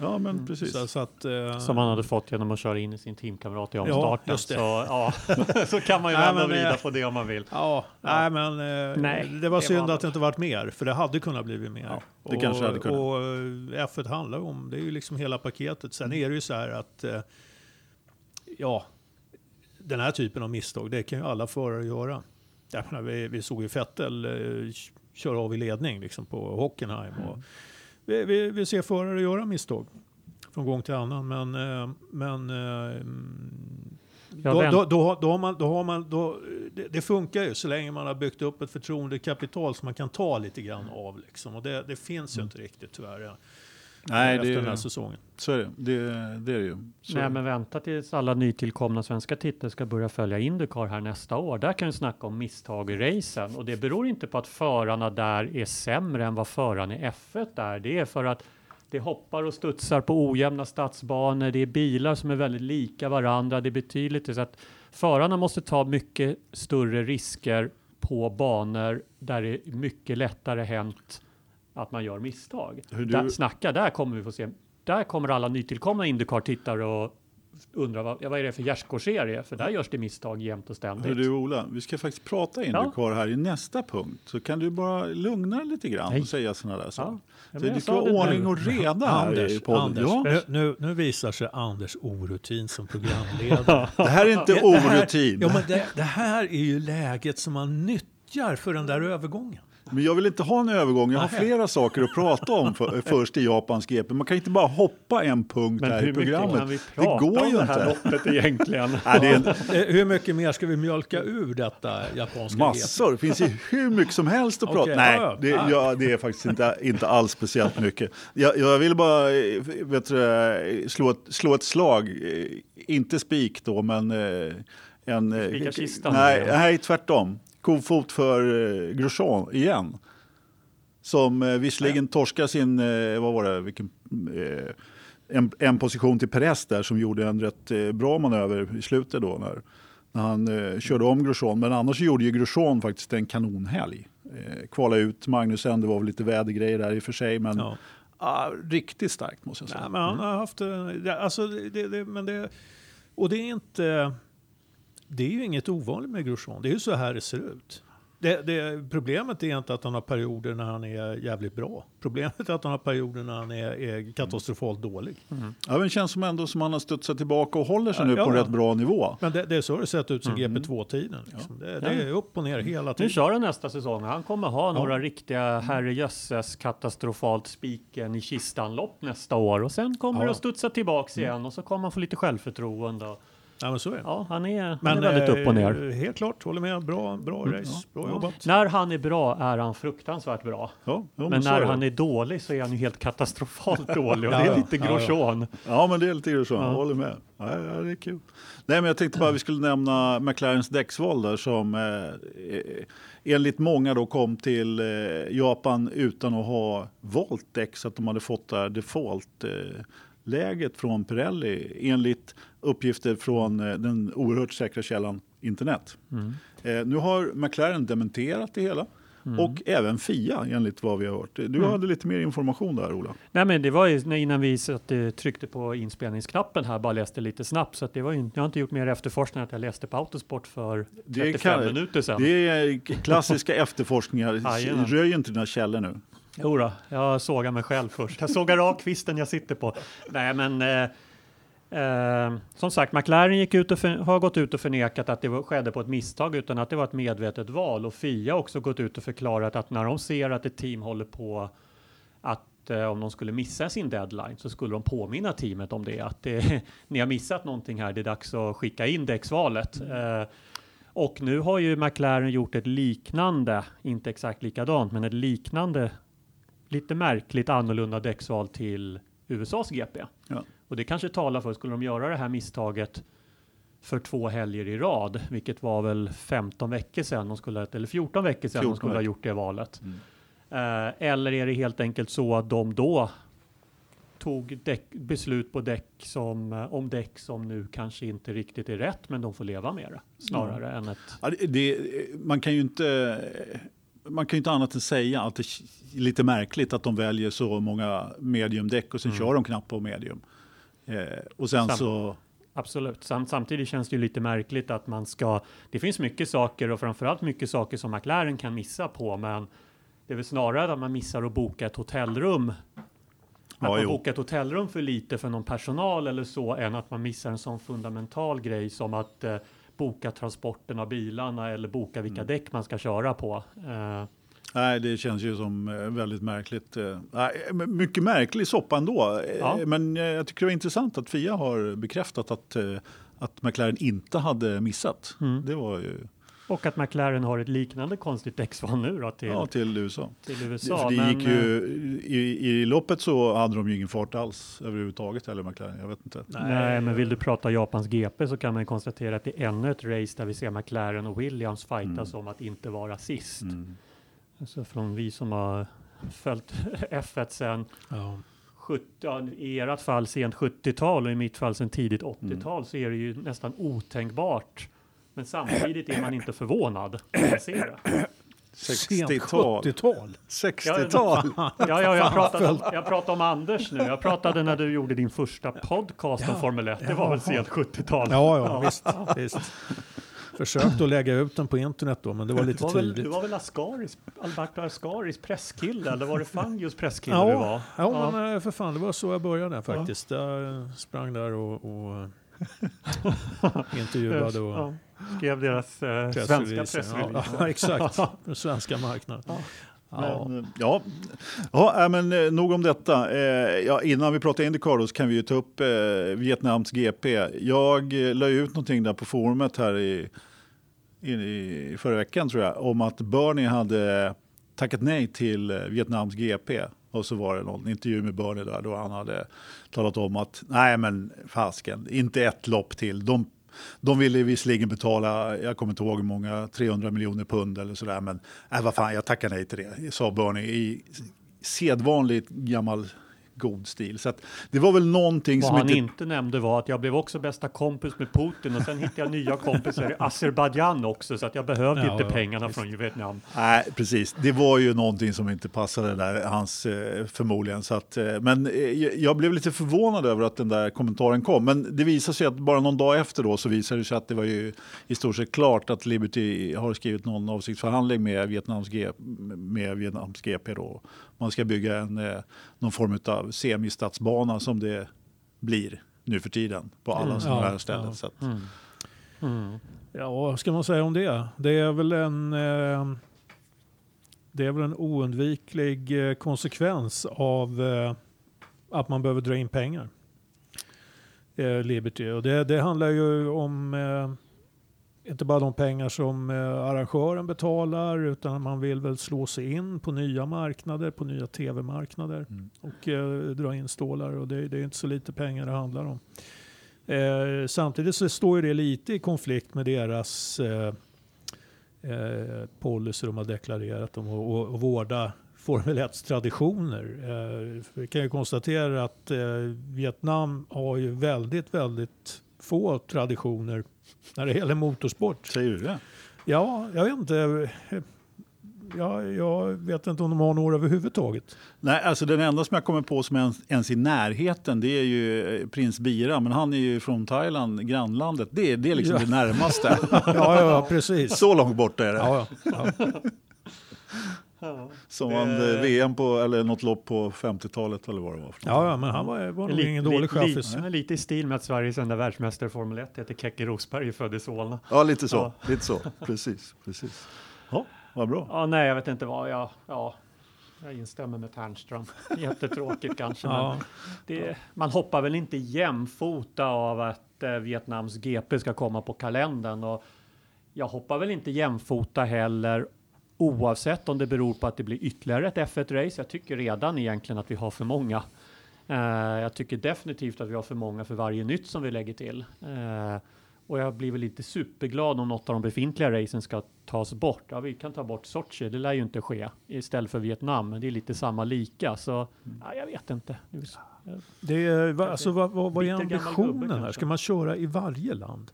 Ja, men precis.
Så, så att, eh,
Som han hade fått genom att köra in i sin teamkamrat i
Ja,
omstarten.
det.
Så, ja, [LAUGHS] [LAUGHS] så kan man ju
Nej,
vända och
men,
vrida
eh,
på det om man vill.
Ja, nej men eh,
Nej,
det var
det
synd
var
att det inte varit mer, för det hade kunnat blivit mer.
Ja, det
och,
kanske hade kunnat.
Och eh, F1 handlar om, det är ju liksom hela paketet. Sen är det ju så här att, eh, ja, den här typen av misstag, det kan ju alla förare göra. Jag menar, vi, vi såg ju Vettel eh, köra av i ledning liksom på Hockenheim. Och vi, vi, vi ser förare göra misstag från gång till annan, men, men mm,
Jag
då,
vänt-
då, då, har- då har man, då har man, då, det, det funkar ju så länge man har byggt upp ett förtroendekapital som man kan ta lite grann av. Liksom. Och det, det finns ju inte riktigt tyvärr
Nej,
efter den här
det,
säsongen.
så är det. Det, det är det ju. Så.
Nej, men vänta tills alla nytillkomna svenska titlar ska börja följa Indycar här nästa år. Där kan vi snacka om misstag i racen och det beror inte på att förarna där är sämre än vad förarna i F1 är. Det är för att det hoppar och studsar på ojämna stadsbanor. Det är bilar som är väldigt lika varandra. Det är betydligt så att förarna måste ta mycket större risker på banor där det är mycket lättare hänt att man gör misstag.
Du-
Där, snacka, där kommer vi få se. Där kommer alla nytillkomna Indycar-tittare och undra vad, vad är det för gärdsgårdsserie? För där görs det misstag jämt och ständigt.
Hör du Ola, vi ska faktiskt prata Indycar här i nästa punkt. Så kan du bara lugna dig lite grann
Nej.
och säga sådana där saker.
Ja,
Så det ska vara ordning
nu.
och reda här i
Anders,
podden.
Anders
Ja,
nu, nu, nu visar sig Anders orutin som programledare. [LAUGHS]
det här är inte
Det här-
orutin.
ja, men det, det här är ju läget som man nyttjar för den där övergången.
Men jag vill inte ha en övergång. Jag har flera saker att prata om för, [LAUGHS] först i Japans GP. Man kan inte bara hoppa en punkt
Men
här i programmet.
vi
det går ju
det här
inte.
loppet egentligen? [LAUGHS]
Nej, en, [LAUGHS]
Eh, Hur mycket mer ska vi mjölka ur detta japanska
massor. Det finns ju hur mycket som helst att
Okej,
prata Nej,
ja,
det,
ja.
ja, det är faktiskt inte, inte alls speciellt mycket. Jag, jag vill bara eh, vet du, eh, slå, ett, slå ett slag. Inte spik då, men en...
Spika kistan
nej, nej, tvärtom. Kofot för eh, Grosjean igen. Som eh, visserligen torskar sin, eh, vad var det, vilken, eh, en, en position till Perez där som gjorde en rätt bra manöver i slutet då när, när han körde om Grosjean. Men annars gjorde ju Grosjean faktiskt en kanonhelg. Kvala ut Magnusen, det var väl lite vädergrejer där i och för sig, men
Ja.
ah, riktigt starkt måste jag säga.
Nej, men han har haft... Alltså, det, det, men det, och det är inte... Det är ju inget ovanligt med Grosjean. Det är ju så här det ser ut. Det, det, problemet är inte att han har perioder när han är jävligt bra. Problemet är att han har perioder när han är, är katastrofalt dålig.
Ja, men det känns som ändå som han har studsat tillbaka och håller sig
Ja,
nu på en
ja.
rätt bra nivå.
Men det, det är så det sett ut som GP2-tiden. Liksom. Det, det är upp och ner hela
Nu
tiden.
kör han nästa säsong. Han kommer ha några riktiga herrejösses katastrofalt spiken i kistan-lopp nästa år och sen kommer
Ja.
det att studsa tillbaks igen och så kommer han få lite självförtroende. och
Ja, men så är det.
Ja, han är, han
Men
är väldigt upp och ner.
eh, helt klart, håller med. Bra, bra
Mm,
race.
ja.
Bra
Ja.
jobbat.
När han är bra är han fruktansvärt bra.
Ja, jo,
Men när
det.
han är dålig så är han ju helt katastrofalt [LAUGHS] dålig och det är lite. Grosjean.
Ja, men det är lite så.
Ja.
Jag håller med. Ja, det är kul. Nej, men jag tänkte bara att vi skulle nämna McLarens däcksval där som eh, enligt många då kom till eh, Japan utan att ha valt däck så att de hade fått där default eh, läget från Pirelli enligt uppgifter från eh, den oerhört säkra källan internet.
Mm.
Eh, nu har McLaren dementerat det hela och även FIA enligt vad vi har hört. Du
Mm.
hade lite mer information där Ola.
Nej men det var ju innan vi eh, tryckte på inspelningsknappen här, bara läste lite snabbt. Så att det var ju, jag har inte gjort mer efterforskning att jag läste på Autosport för
Det
35
kan-
minuter sedan.
Det är klassiska [LAUGHS] efterforskningar. Röj inte dina källor nu.
Jo då, jag sågar mig själv först. Jag sågar av kvisten jag sitter på. Nej, men eh, eh, som sagt, McLaren gick ut och för, har gått ut och förnekat att det var, skedde på ett misstag, utan att det var ett medvetet val. Och FIA också gått ut och förklarat att när de ser att ett team håller på att eh, om de skulle missa sin deadline så skulle de påminna teamet om det. Att det, [LAUGHS] ni har missat någonting här, det är dags att skicka in däcksvalet. Eh, och nu har ju McLaren gjort ett liknande, inte exakt likadant, men ett liknande lite märkligt annorlunda däcksval till USAs GP.
Ja.
Och det kanske talar för, skulle de göra det här misstaget för två helger i rad, vilket var väl 15 veckor sedan, de skulle, eller 14 veckor sedan de
14
skulle ha gjort det valet.
Mm.
Eh, eller är det helt enkelt så att de då tog däck, beslut på däck som, eh, om däck som nu kanske inte riktigt är rätt, men de får leva med det snarare än ett
Ja, det, det, man kan ju inte... Man kan ju inte annat än säga att det är lite märkligt att de väljer så många mediumdäck och sen
Mm.
kör de knappt på medium. Eh, och sen
Sam-
så...
Absolut. Sam, samtidigt känns det ju lite märkligt att man ska. Det finns mycket saker och framförallt mycket saker som McLaren kan missa på, men det är väl snarare att man missar att boka ett hotellrum. Att
Ja,
man bokar ett hotellrum för lite för någon personal eller så, än att man missar en sån fundamental grej som att eh, boka transporten av bilarna eller boka vilka
Mm.
däck man ska köra på. Eh,
Nej, det känns ju som eh, väldigt märkligt. eh, Nej, men mycket märklig soppa ändå. Eh,
Ja.
Men eh, jag tycker det var intressant att Fia har bekräftat att, eh, att McLaren inte hade missat.
Mm.
Det var ju
och att McLaren har ett liknande konstigt däcksval nu då till,
ja, till USA.
till
Det,
USA.
för det
men,
gick ju, i, I loppet så hade de ju ingen fart alls överhuvudtaget, eller McLaren. Jag vet inte.
Nej, men vill du prata Japans GP så kan man konstatera att det är ännu ett race där vi ser McLaren och Williams fightas om att inte vara sist.
Mm.
Alltså från vi som har följt [LAUGHS] F1 sedan
Ja.
70, ja, i ert fall sent 70-tal och i mitt fall sedan tidigt 80-tal så är det ju nästan otänkbart. Men samtidigt är man inte förvånad när man ser det.
Sent
60-tal.
70-tal.
60-tal.
Ja, ja, jag, pratade, jag pratade om Anders nu. Jag pratade när du gjorde din första podcast om
Ja,
Formel 1. Det var väl sent 70-tal?
Ja, ja, visst. visst. Försökte att lägga ut den på internet då, men det var lite
var, väl,
tidigt.
du var väl Ascaris, Alberto Ascaris presskille eller var det Fangios presskille
Ja,
du var?
Ja, men eh, för fan, det var så jag började faktiskt. Jag eh, sprang där och, och eh, [LAUGHS] intervjuade och
Ja, skrev deras eh, svenska
pressreleaser.
pressreleaser.
Ja, exakt. [LAUGHS] Den svenska marknaden.
Ja.
Ja.
Men, ja. Ja, äh, men eh, nog om detta. Eh, ja, innan vi pratar Indycar så kan vi ju ta upp eh, Vietnams GP. Jag eh, la ut någonting där på forumet här i, i, i förra veckan tror jag om att Bernie hade tackat nej till eh, Vietnams GP. Och så var det någon intervju med Bernie där då han hade talat om att nej men fasken, inte ett lopp till. De, de ville visserligen betala, jag kommer inte ihåg hur många, 300 miljoner pund eller sådär, men äh, vad fan, jag tackar nej till det, sa Bernie i sedvanligt gammal god stil. Så att det var väl någonting
Vad
som
han
inte...
inte nämnde var att jag blev också bästa kompis med Putin och sen hittade jag nya kompisar i Azerbajdzjan också så att jag behövde
Ja,
inte
ja,
pengarna
visst.
från Vietnam.
Nej, precis. Det var ju någonting som inte passade där, hans eh, förmodligen. Så att, eh, men eh, jag blev lite förvånad över att den där kommentaren kom. Men det visade sig att bara någon dag efter då så visade det sig att det var ju i stort sett klart att Liberty har skrivit någon avsiktsförhandling med Vietnams, G, med Vietnams GP då. Man ska bygga en, eh, någon form av semistadsbana som det blir nu för tiden på alla
Mm.
sådana
Ja,
här ställen.
ja.
Så att,
Mm. Mm.
Ja, vad ska man säga om det? Det är väl en, eh, det är väl en oundviklig eh, konsekvens av eh, att man behöver dra in pengar. eh, Liberty. Och det, det handlar ju om eh, inte bara de pengar som eh, arrangören betalar utan man vill väl slå sig in på nya marknader, på nya tv-marknader
Mm.
och eh, dra in stålar och det, det är inte så lite pengar det handlar om. Eh, samtidigt så står ju det lite i konflikt med deras eh, eh, policy de har deklarerat om att vårda Formel 1 traditioner. Eh, vi kan ju konstatera att eh, Vietnam har ju väldigt, väldigt få traditioner när det gäller motorsport.
Säger du det?
Ja, jag vet inte. Ja, jag vet inte om de har några överhuvudtaget.
Nej, alltså den enda som jag kommer på som är ens, ens i närheten det är ju eh, prins Bira, men han är ju från Thailand, grannlandet. Det, är- det är liksom
Ja.
det närmaste. [LAUGHS]
Ja, ja precis.
Så långt bort är det.
Ja, ja, [LAUGHS] ja.
Som vann eh, VM på, eller något lopp på 50-talet eller vad det var. för
ja, ja men han var, var nog ingen
li-
dålig
li-
chaffis.
ja, Lite i stil med att Sveriges enda världsmästare i Formel 1 heter Keke Rosberg och född i Solna.
Ja, lite så.
Ja.
Lite så. Precis, precis. Ja, vad bra.
Ja, nej, jag vet inte vad jag... Ja, jag instämmer med Ternström. Jättetråkigt kanske, [LAUGHS] men
Ja,
det, man hoppar väl inte jämfota av att eh, Vietnams GP ska komma på kalendern. Och jag hoppar väl inte jämfota heller oavsett om det beror på att det blir ytterligare ett F1-race. Jag tycker redan egentligen att vi har för många. Eh, jag tycker definitivt att vi har för många för varje nytt som vi lägger till. Eh, och jag blir väl inte superglad om något av de befintliga racen ska tas bort. Ja, vi kan ta bort Sochi, det lär ju inte ske istället för Vietnam, men det är lite samma lika. Så ja, jag vet inte. Det är
alltså, vad, vad, vad är ambitionen här? Ska man köra i varje land?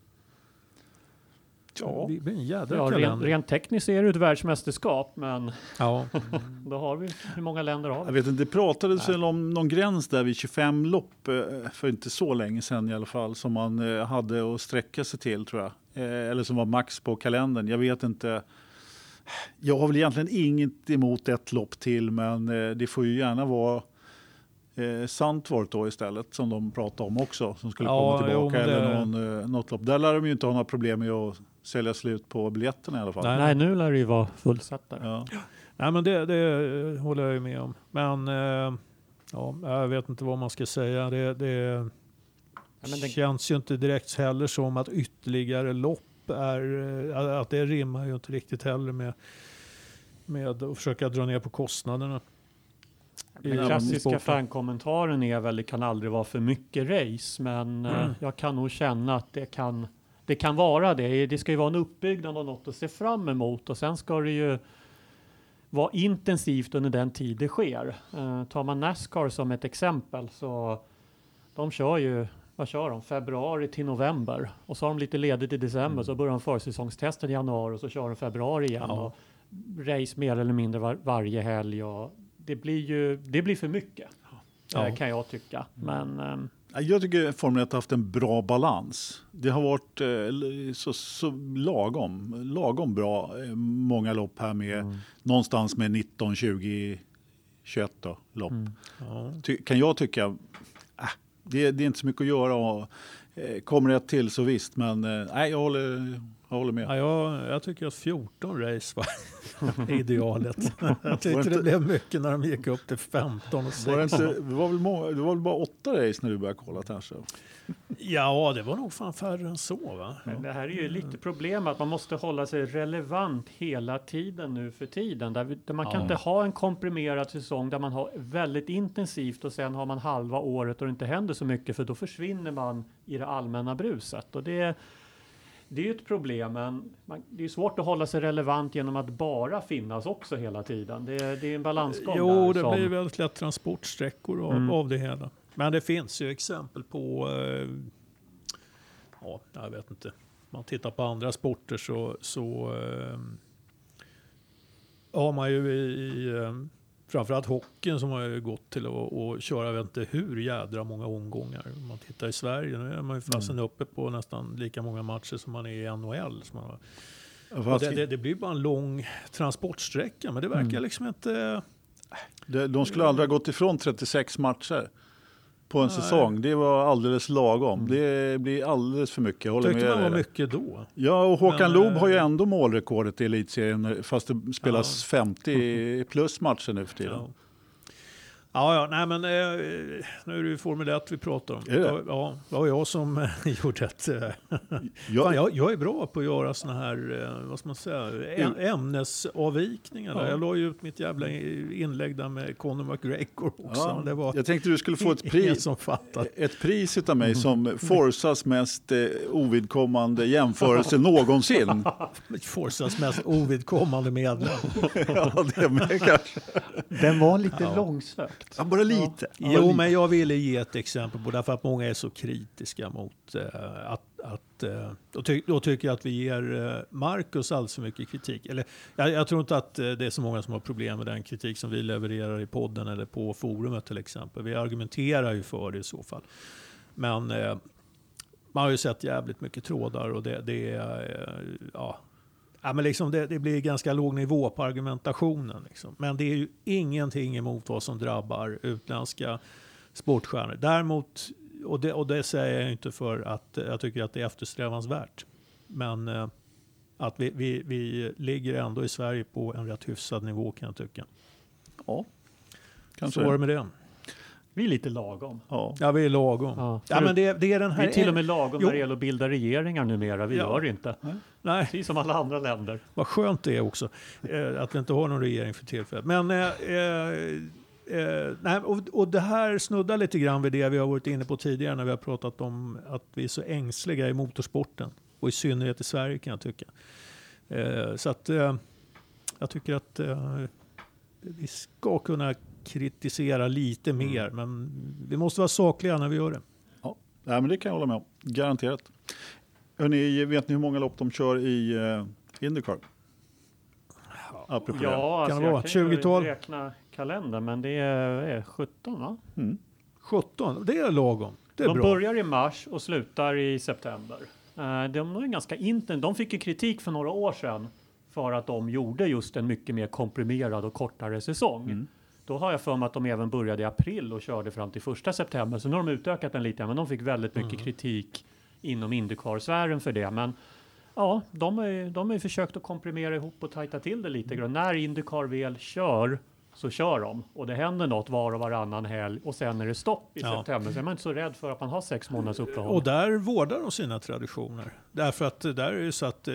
Ja.
Det blir en jädra
Ja, rent, rent tekniskt är det ett världsmästerskap, men
Ja. [LAUGHS]
då har vi, hur många länder har
Jag
vi?
vet inte, det pratades
Nej.
väl om någon gräns där vid 25 lopp eh, för inte så länge sedan i alla fall som man eh, hade att sträcka sig till tror jag. Eh, Eller som var max på kalendern. Jag vet inte. Jag har väl egentligen inget emot ett lopp till men det får ju gärna vara eh, Sandvort då istället som de pratade om också som skulle
Ja,
komma
jo,
tillbaka.
men det-
Eller någon, eh, något lopp. Där lär de ju inte ha några problem med att sälja slut på biljetterna i alla fall.
Nej.
Nej, nu lär det ju vara fullsatt där.
Ja.
Nej, men det, det eh, håller jag ju med om. Men eh, ja, jag vet inte vad man ska säga. Det, det
Ja, men det-
känns ju inte direkt heller som att ytterligare lopp är, eh, att det rimmar ju inte riktigt heller med, med att försöka dra ner på kostnaderna.
Den klassiska fankommentaren är väl det kan aldrig vara för mycket race, men eh,
Mm.
jag kan nog känna att det kan, det kan vara det. Det ska ju vara en uppbyggnad av något att se fram emot och sen ska det ju vara intensivt under den tid det sker. Eh, tar man Nascar som ett exempel så de kör ju vad kör de? Februari till november och så har de lite ledigt i december
Mm.
så börjar de försäsongstesten i januari och så kör de februari igen.
Ja.
Och race mer eller mindre var, varje helg och det blir ju det blir för mycket
Ja.
eh, kan jag tycka. Men ehm,
Ja, Jag tycker Formel 1 har haft en bra balans. Det har varit eh, så, så lagom, lagom bra eh, många lopp här med
mm.
någonstans med 19, 20, 21 då, lopp.
Mm.
Ja.
Ty, kan jag tycka. Äh, det, det är inte så mycket att göra. Och, eh, kommer det till så visst, men eh, jag, håller, jag håller med.
Ja, jag, jag tycker att 14 race var [LAUGHS] idealet. jag tyckte
inte-
det blev mycket när de gick upp till 15 och
Var det,
16.
inte, det, var väl må, det var väl bara åtta race när du började kolla kanske?
Ja, det var nog fan färre än så va?
Men Det här är ju lite problem att man måste hålla sig relevant hela tiden nu för tiden. Där, vi, där man kan
Ja.
inte ha en komprimerad säsong där man har väldigt intensivt och sen har man halva året och det inte händer så mycket för då försvinner man i det allmänna bruset. Och det, det är ju ett problem, men man, det är svårt att hålla sig relevant genom att bara finnas också hela tiden. Det, det är en balansgång
Jo,
där.
det
som-
blir väldigt lätt transportsträckor av,
Mm.
av det hela. Men det finns ju exempel på, eh, ja, jag vet inte. Man tittar på andra sporter så, så eh, har man ju i, i eh, framförallt hockeyn som har gått till att att köra, jag vet inte hur jädra många omgångar. Om man tittar i Sverige, nu är man ju fasen uppe på nästan lika många matcher som man är i NHL. Som man det, det, det blir bara en lång transportsträcka, men det verkar
Mm.
liksom inte...
det, de skulle aldrig ha gått ifrån 36 matcher på en
Nej.
säsong. Det var alldeles lagom. Det blir alldeles för mycket. Jag
Tyckte man var mycket då.
Ja, och Håkan
Men,
Loob har ju
eh,
ändå målrekordet i elitserien fast det spelas 50 [LAUGHS] plus matcher nu för tiden.
Ja. Ja, ja, nej men eh, nu är det ju Formel 1 vi pratar om.
Det?
Ja, det var jag som eh, [LAUGHS] gjorde ett... Eh,
Jag,
fan, jag, jag är bra på att göra såna här, eh, vad ska man säga, äm, ämnesavvikningar.
Ja.
Jag la ju ut mitt jävla inlägg där med Conor McGregor också.
ja,
Det var
jag tänkte du skulle få ett [LAUGHS] pris,
som
ett pris utav mig som Forsas mest eh, ovidkommande jämförelse [LAUGHS] någonsin.
Forsas mest ovidkommande medlem.
ja, det med kanske.
Den var lite
Ja.
långsökt.
Ja, bara lite. Ja,
Jo,
lite.
men jag ville ge ett exempel på därför att många är så kritiska mot eh, att, att eh, då, ty, då tycker jag att vi ger eh, Marcus alldeles för mycket kritik. Eller, jag, jag tror inte att eh, det är så många som har problem med den kritik som vi levererar i podden eller på forumet till exempel. Vi argumenterar ju för det i så fall. Men eh, man har ju sett jävligt mycket trådar och det, det är eh, ja, Ja, men liksom det, det blir ganska låg nivå på argumentationen. Liksom. Men det är ju ingenting emot vad som drabbar utländska sportstjärnor. Däremot, och det, och det säger jag inte för att jag tycker att det är eftersträvansvärt. Men eh, att vi, vi, vi ligger ändå i Sverige på en rätt hyfsad nivå kan jag tycka.
Ja, kanske.
Så var det med det.
Vi är lite lagom.
Ja.
Ja, vi är lagom.
Ja,
Ja, men det, det är den
Vi
här...
är till och med lagom
Jo.
när det gäller att bilda regeringar numera. Vi
Ja.
gör inte.
Nej,
Precis som alla andra länder.
Vad skönt det är också eh, att vi inte har någon regering för tillfället. Men, eh, eh, eh, nej, och, och det här snuddar lite grann vid det vi har varit inne på tidigare när vi har pratat om att vi är så ängsliga i motorsporten. Och i synnerhet i Sverige kan jag tycka. Eh, så att eh, jag tycker att eh, vi ska kunna kritisera lite mer. Men vi måste vara sakliga när vi gör det.
Ja, Nej, men det kan jag hålla med om. Garanterat. Hörrni, vet ni hur många lopp de kör i uh, Indycar? Apropå det.
Ja,
Kan
alltså
det vara
jag kan ju
20-tal?
räkna kalendern, men det är, är 17 va?
Mm.
17, det är lagom. Det är
De
bra.
börjar i mars och slutar i september. Eh, De är ganska inten. De fick ju kritik för några år sedan för att de gjorde just en mycket mer komprimerad och kortare säsong.
Mm.
Då har jag för mig att de även började i april och körde fram till första september. Så nu har de utökat den lite, men de fick väldigt mycket
Mm.
kritik inom Indycar-sfären för det. Men ja, de har ju, de har ju försökt att komprimera ihop och tajta till det lite grann. När Indycar väl kör så kör de och det händer något var och varannan helg och sen är det stopp i
Ja.
september. Så är man inte så rädd för att man har sex månaders uppehåll.
Och där vårdar de sina traditioner. Därför att där är det så att eh,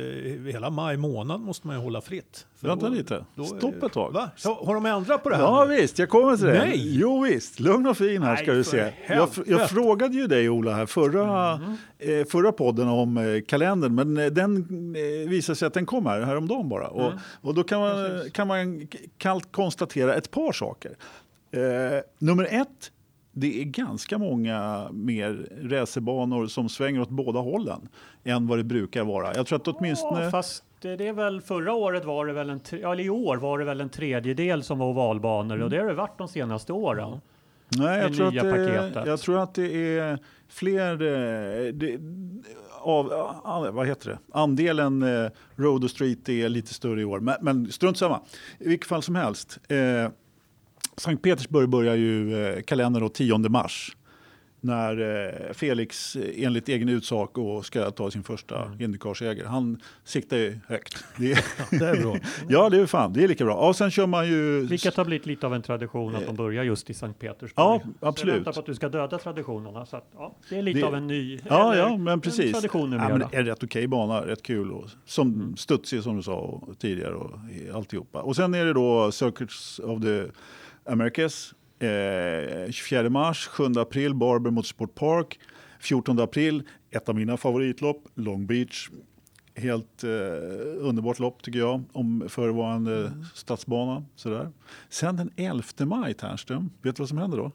hela maj månad måste man ju hålla fritt. För
Vänta
då-
lite.
då är
Stopp ett tag.
Va? Så, har de ändrat på det här?
Ja
nu?
visst, jag kommer till det.
Nej.
Jo visst, lugn och fin här
Nej,
ska du se. Jag, jag frågade ju dig Ola här förra, eh, förra podden om eh, kalendern men eh, den eh, visade sig att den kom här häromdagen bara. Och, och då kan man,
Precis.
kan man kallt konstatera ett par saker. Eh, nummer ett, det är ganska många mer racerbanor som svänger åt båda hållen än vad det brukar vara. Jag tror att åtminstone...
Ja, fast det är väl förra året var det väl en, eller i år var det väl en tredjedel som var ovalbanor och det har det varit de senaste åren.
Nej, jag tror, att det, jag tror att det är fler eh, det, av, eh, vad heter det? Andelen eh, Road och Street är lite större i år, men, men strunt samma. I vilket fall som helst. Eh, Sankt Petersburg börjar ju eh, kalendern då 10 mars. När eh, Felix eh, enligt egen utsago ska ta sin första
Mm.
Indycar-seger. Han siktar ju högt. Det är,
Det är bra. [LAUGHS]
ja, det är fan, det är lika bra. Och sen kör man ju...
Vilket har blivit lite av en tradition att de börjar just i Sankt Petersburg.
Ja,
Så jag
absolut.
väntar på att du ska döda traditionerna. Så att, ja, det är lite
Det-
av en ny
Ja,
eller
ja, men
en
precis.
tradition
ja,
numera.
men det är rätt okej bana, rätt kul och som
Mm.
studsig som du sa och, tidigare och alltihopa. Och sen är det då Circuits of the Americas. Eh, 24 mars, 7 april Barber Motorsport Park. 14 april, ett av mina favoritlopp, Long Beach. Helt eh, underbart lopp tycker jag, om förevarande
Mm.
stadsbana. Sådär. Sen den 11 maj, Ternström, vet du vad som händer då?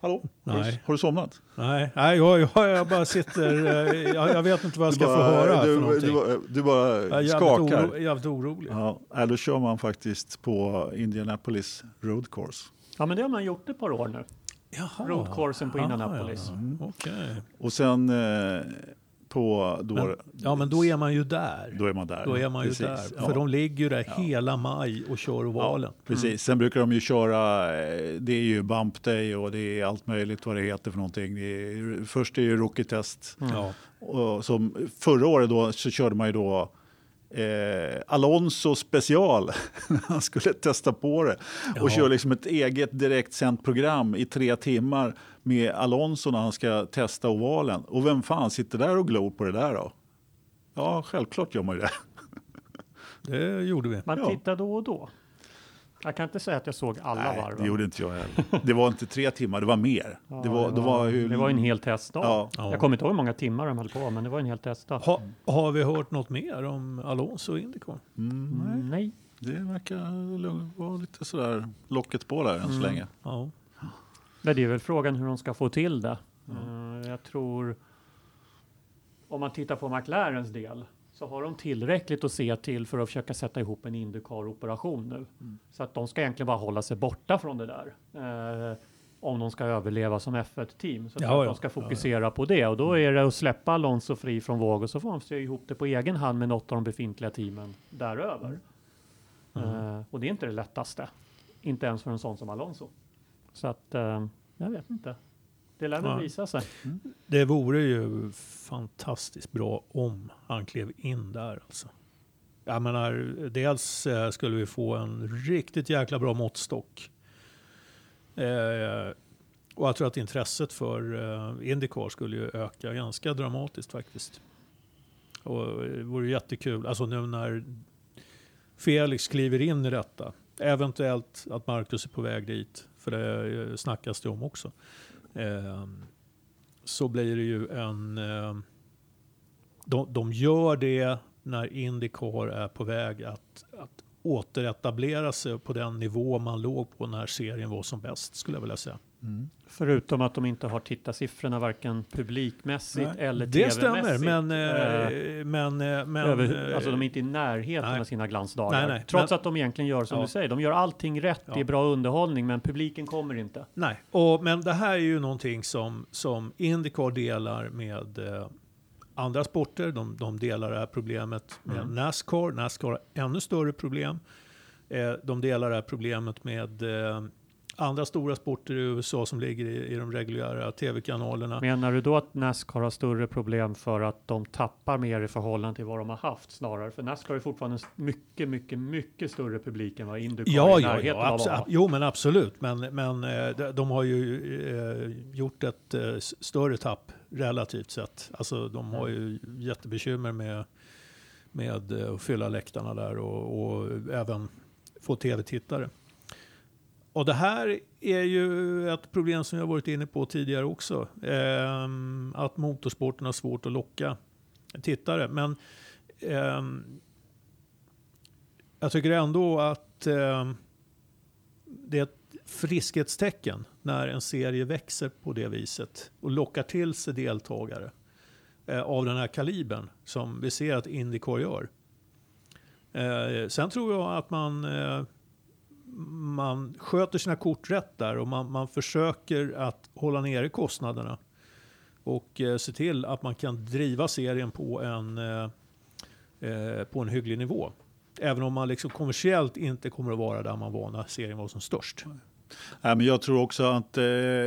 Hallå? Har du,
Nej.
har du somnat?
Nej, nej jag, jag, jag bara sitter... eh, Jag, jag vet inte vad jag ska
Du
få
bara-
höra
du,
för
du, bara- du bara
jag är jävligt,
skakar.
oro, jävligt orolig.
Ja, nej, då kör man faktiskt på Indianapolis Road Course.
Ja, men det har man gjort ett par år nu.
Jaha.
Roadcoursen på Indianapolis.
Ja. Okej.
Och sen eh, på då,
Men, ja, men då är man ju där.
då är man där.
Då är man ju
Precis,
där.
ja.
För de ligger ju där hela maj och kör ovalen.
Precis, sen brukar de ju köra, eh, det är ju bump day och det är allt möjligt vad det heter för någonting. Är, först är det rookie test.
Ja.
Och som, förra året då så körde man ju då eh, Alonso special. [LAUGHS] Han skulle testa på det och
Ja.
köra liksom ett eget direktsänt program i tre timmar med Alonso när han ska testa ovalen. Och vem fan sitter där och glor på det där då? Ja, självklart gör man ju det. [LAUGHS]
Det gjorde vi.
Man
Ja.
tittar då och då. Jag kan inte säga att jag såg alla
Nej,
varven.
det gjorde inte jag heller. Det var inte tre timmar, det var mer.
Ja,
det, var, det, var, hur,
det var en hel testdag.
Ja.
Ja.
Jag kommer inte ihåg hur många timmar de höll på, men det var en hel testdag.
Ha, har vi hört något mer om Alonso och Indycar?
Mm, nej,
nej.
det verkar vara lite sådär locket på där än så
Mm.
länge.
Ja.
Men det är väl frågan hur de ska få till det. Eh, jag tror, om man tittar på McLarens del, så har de tillräckligt att se till för att försöka sätta ihop en Indycar-operation nu.
Mm.
Så att de ska egentligen bara hålla sig borta från det där. Eh, om de ska överleva som F1-team. Så
Ja,
att
ja.
de ska fokusera på det. Och då är det att släppa Alonso fri från våg och så får de se ihop det på egen hand med något av de befintliga teamen däröver. Eh, och det är inte det lättaste. Inte ens för en sån som Alonso. Så att, eh, jag vet inte. Det lär väl
Ja.
visa sig.
Det vore ju fantastiskt bra om han klev in där. Alltså. Jag menar, dels eh, skulle vi få en riktigt jäkla bra måttstock. Eh, och jag tror att intresset för eh, Indycar skulle ju öka ganska dramatiskt faktiskt. Och det vore jättekul, alltså nu när Felix kliver in i detta. Eventuellt att Marcus är på väg dit, för det snackas det om också. Eh, så blir det ju en... Eh, de, de gör det när Indycar är på väg att, att återetablera sig på den nivå man låg på när serien var som bäst, skulle jag vilja säga.
Mm.
Förutom att de inte har tittarsiffrorna varken publikmässigt
Nej,
eller
Det stämmer,
tv-mässigt.
men...
Eh,
Eh, men, eh, men
över,
eh,
alltså de är inte i närheten
nej.
av sina glansdagar.
Nej,
Trots
men-
att de egentligen gör som
Ja.
du säger, de gör allting rätt,
Ja.
det är bra underhållning, men publiken kommer inte.
Nej, och, men det här är ju någonting som, som Indycar delar med eh, andra sporter. De, de delar det här problemet med
Mm.
Nascar. Nascar har ännu större problem. Eh, de delar det här problemet med andra stora sporter i USA som ligger i, i de reguljära tv-kanalerna.
Menar du då att Nascar har större problem för att de tappar mer i förhållande till vad de har haft snarare? För Nascar är fortfarande mycket, mycket, mycket större publik än vad Indycar
Ja,
i
ja,
närheten
ja
av att
abso-
ha.
jo men absolut. Men, men eh, de, har ju eh, gjort ett eh, större tapp relativt sett. Alltså de har ju jättebekymmer med, med att fylla läktarna där och, och även få tv-tittare. Och det här är ju ett problem som jag varit inne på tidigare också. Eh, att motorsporten har svårt att locka tittare. Men eh, jag tycker ändå att eh, det är ett friskhetstecken när en serie växer på det viset och lockar till sig deltagare eh, av den här kalibern som vi ser att Indycar gör. Eh, sen tror jag att man, eh, man sköter sina kort rätt där och man, man försöker att hålla nere kostnaderna och eh, se till att man kan driva serien på en, eh, eh, på en hygglig nivå. Även om man liksom kommersiellt inte kommer att vara där man var när serien var som störst.
Nej, men jag tror också att, eh,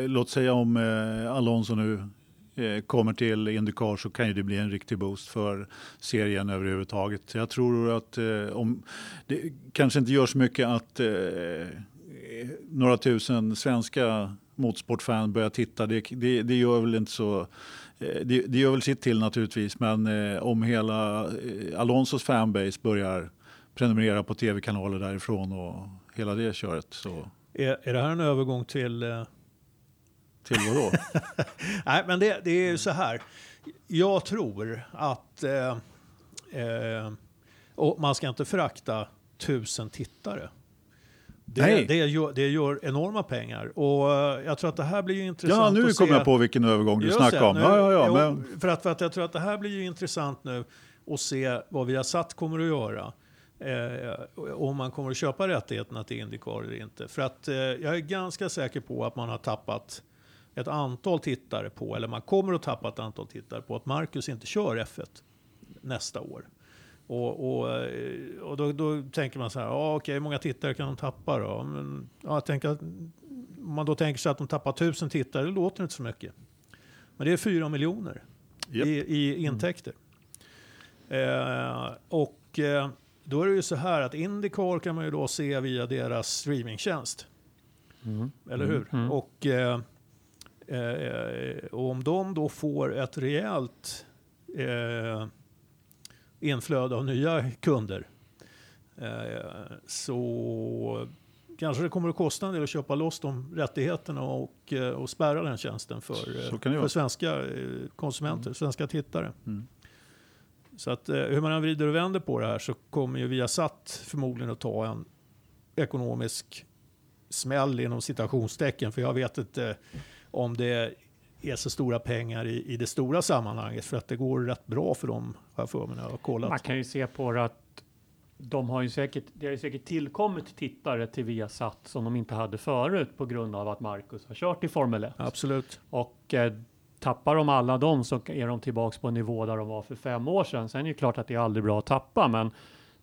låt säga om eh, Alonso nu Eh, kommer till Indycar så kan ju det bli en riktig boost för serien överhuvudtaget. Jag tror att eh, om det kanske inte gör så mycket att eh, några tusen svenska motorsportfan börjar titta. Det, det, det gör väl inte så eh, det, det gör väl sitt till naturligtvis, men eh, om hela eh, Alonsos fanbase börjar prenumerera på tv-kanaler därifrån och hela det köret så
Är, är det här en övergång till... Eh,
till vad då? [LAUGHS]
nej, men det, det är ju så här. Jag tror att... Eh, eh, och man ska inte förakta tusen tittare. Det,
Nej.
det, gör, det gör enorma pengar. Och eh, jag tror att det här blir ju intressant
Ja, nu
att
kommer
se.
jag på vilken övergång du snackar om.
nu-
Ja, ja, ja, men,
för, att, för att jag tror att det här blir ju intressant nu att se vad vi har satt kommer att göra. Eh, om man kommer att köpa rättigheterna till Indycar eller inte. För att eh, jag är ganska säker på att man har tappat ett antal tittare på, eller man kommer att tappa ett antal tittare på att Marcus inte kör F1 nästa år. Och, och, eh, och då, då tänker man så här, ja, okej, hur många tittare kan de tappa då? Men, ja, jag tänker att, om man då tänker sig att de tappar tusen tittare, det låter inte så mycket. Men det är fyra miljoner
Japp.
i, i intäkter. Eh, och eh, då är det ju så här att Indycar kan man ju då se via deras streamingtjänst.
Mm.
Eller hur?
Mm.
Och, eh, och om de då får ett rejält eh, inflöde av nya kunder eh, så kanske det kommer att kosta en del att köpa loss de rättigheterna och, eh, och spärra den tjänsten för, eh, för svenska eh, konsumenter, svenska tittare.
Mm.
Så att eh, hur man än vrider och vänder på det här så kommer ju Viasat förmodligen att ta en ekonomisk smäll inom citationstecken. För jag vet inte om det är så stora pengar i, i det stora sammanhanget. För att det går rätt bra för dem, har jag för mig när jag har kollat.
Man kan ju se på det att de har ju säkert, det har ju säkert tillkommit tittare till Viasat som de inte hade förut på grund av att Marcus har kört i Formel 1.
Absolut.
Och eh, tappar de alla dem så är de tillbaks på en nivå där de var för fem år sedan. Sen är det ju klart att det är aldrig bra att tappa, men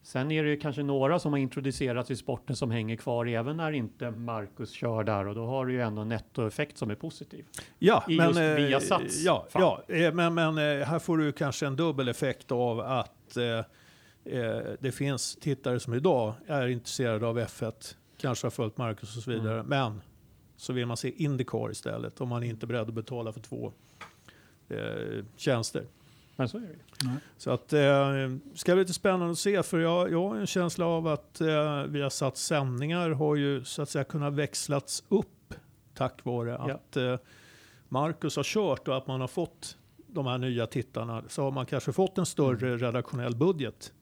sen är det ju kanske några som har introducerats i sporten som hänger kvar även när inte Marcus kör där och då har du ju ändå en nettoeffekt som är positiv.
Ja,
I
men,
just
eh,
Viasats
ja,
fall.
ja, eh, men, men eh, här får du kanske en dubbel effekt av att eh, det finns tittare som idag är intresserade av F1, kanske har följt Marcus och så vidare,
Mm.
men så vill man se Indycar istället om man inte är beredd att betala för två eh, tjänster.
Men så är det ju.
Så att eh, ska bli lite spännande att se för jag, jag har en känsla av att eh, vi har satt sändningar har ju så att säga kunnat växlats upp tack vare
Ja.
att eh, Marcus har kört och att man har fått de här nya tittarna så har man kanske fått en större
Mm.
redaktionell budget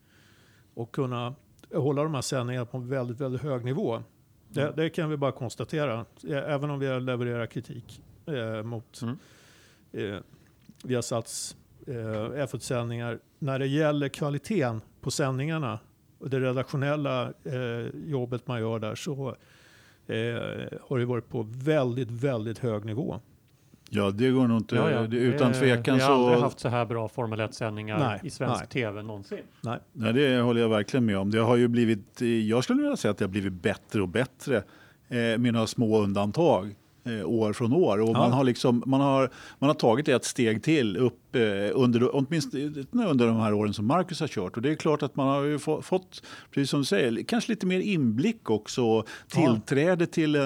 och kunna hålla de här sändningarna på en väldigt, väldigt hög nivå. Det,
Mm.
det kan vi bara konstatera, Eh, även om vi har levererat kritik eh, mot
Mm.
eh, vi har satt eh, F1-sändningar. När det gäller kvaliteten på sändningarna och det redaktionella eh, jobbet man gör där så eh, har det varit på väldigt, väldigt hög nivå.
Ja, det går nog inte.
Ja, ja.
Utan
Det-
tvekan
Vi har aldrig
så...
haft så här bra Formel 1-sändningar
Nej,
i svensk
nej.
tv någonsin.
Nej.
Nej, det håller jag verkligen med om. Det har ju blivit, eh, jag skulle vilja säga att det har blivit bättre och bättre eh, med några små undantag eh, år från år. Och
Ja.
man, har liksom, man, har, man har tagit ett steg till upp eh, under, åtminstone under de här åren som Marcus har kört. Och det är klart att man har ju få, fått, precis som du säger, kanske lite mer inblick också. Tillträde till eh,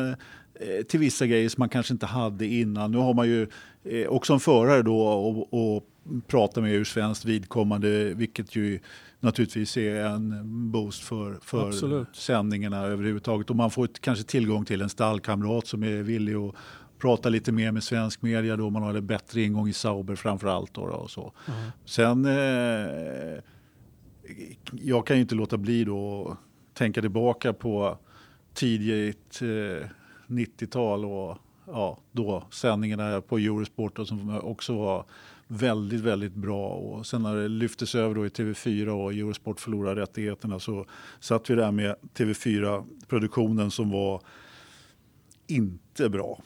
eh, till vissa grejer som man kanske inte hade innan. Nu har man ju eh, också en förare då och, och prata med ur svenskt vidkommande, vilket ju naturligtvis är en boost för, för
Absolut.
sändningarna överhuvudtaget. Och man får ett, kanske tillgång till en stallkamrat som är villig att prata lite mer med svensk media då man har en bättre ingång i Sauber framför allt. Då, då och så. Sen, eh, jag kan ju inte låta bli då tänka tillbaka på tidigt eh, 90-tal och ja, då sändningarna på Eurosport och som också var väldigt, väldigt bra. Och sen när det lyftes över då i TV4 och Eurosport förlorade rättigheterna så satt vi där med TV4-produktionen som var inte bra.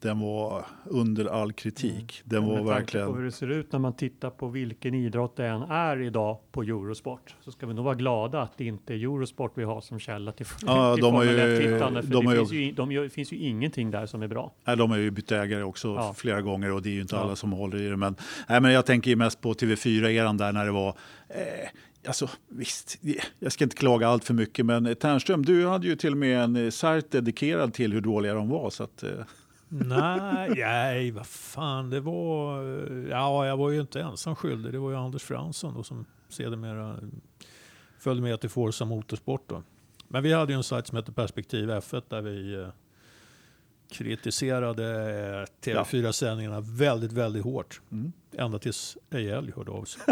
Den var under all kritik. Den var
Med tanke på
verkligen...
hur det ser ut när man tittar på vilken idrott det än är idag på Eurosport så ska vi nog vara glada att det inte är Eurosport vi har som källa till,
Ja, [LAUGHS]
till
de
Formel
ju-
1-tittande. För
de
det
ju-
finns ju, de gör, finns ju ingenting där som är bra.
Nej, de har ju bytt ägare också
Ja.
flera gånger och det är ju inte
Ja.
alla som håller i det. Men, nej, men jag tänker ju mest på TV4-eran där när det var... Eh, alltså visst, jag ska inte klaga allt för mycket men Ternström, du hade ju till och med en eh, sajt dedikerad till hur dåliga de var. Så att, eh,
nej, nej, vad fan, det var... Ja, jag var ju inte ensam skyldig. Det var ju Anders Fransson då som sedermera följde med till Forza Motorsport. Då. Men vi hade ju en sajt som hette Perspektiv F1 där vi eh, kritiserade eh, TV4-sändningarna väldigt, väldigt hårt.
Mm.
Ända tills Ejell hörde av sig.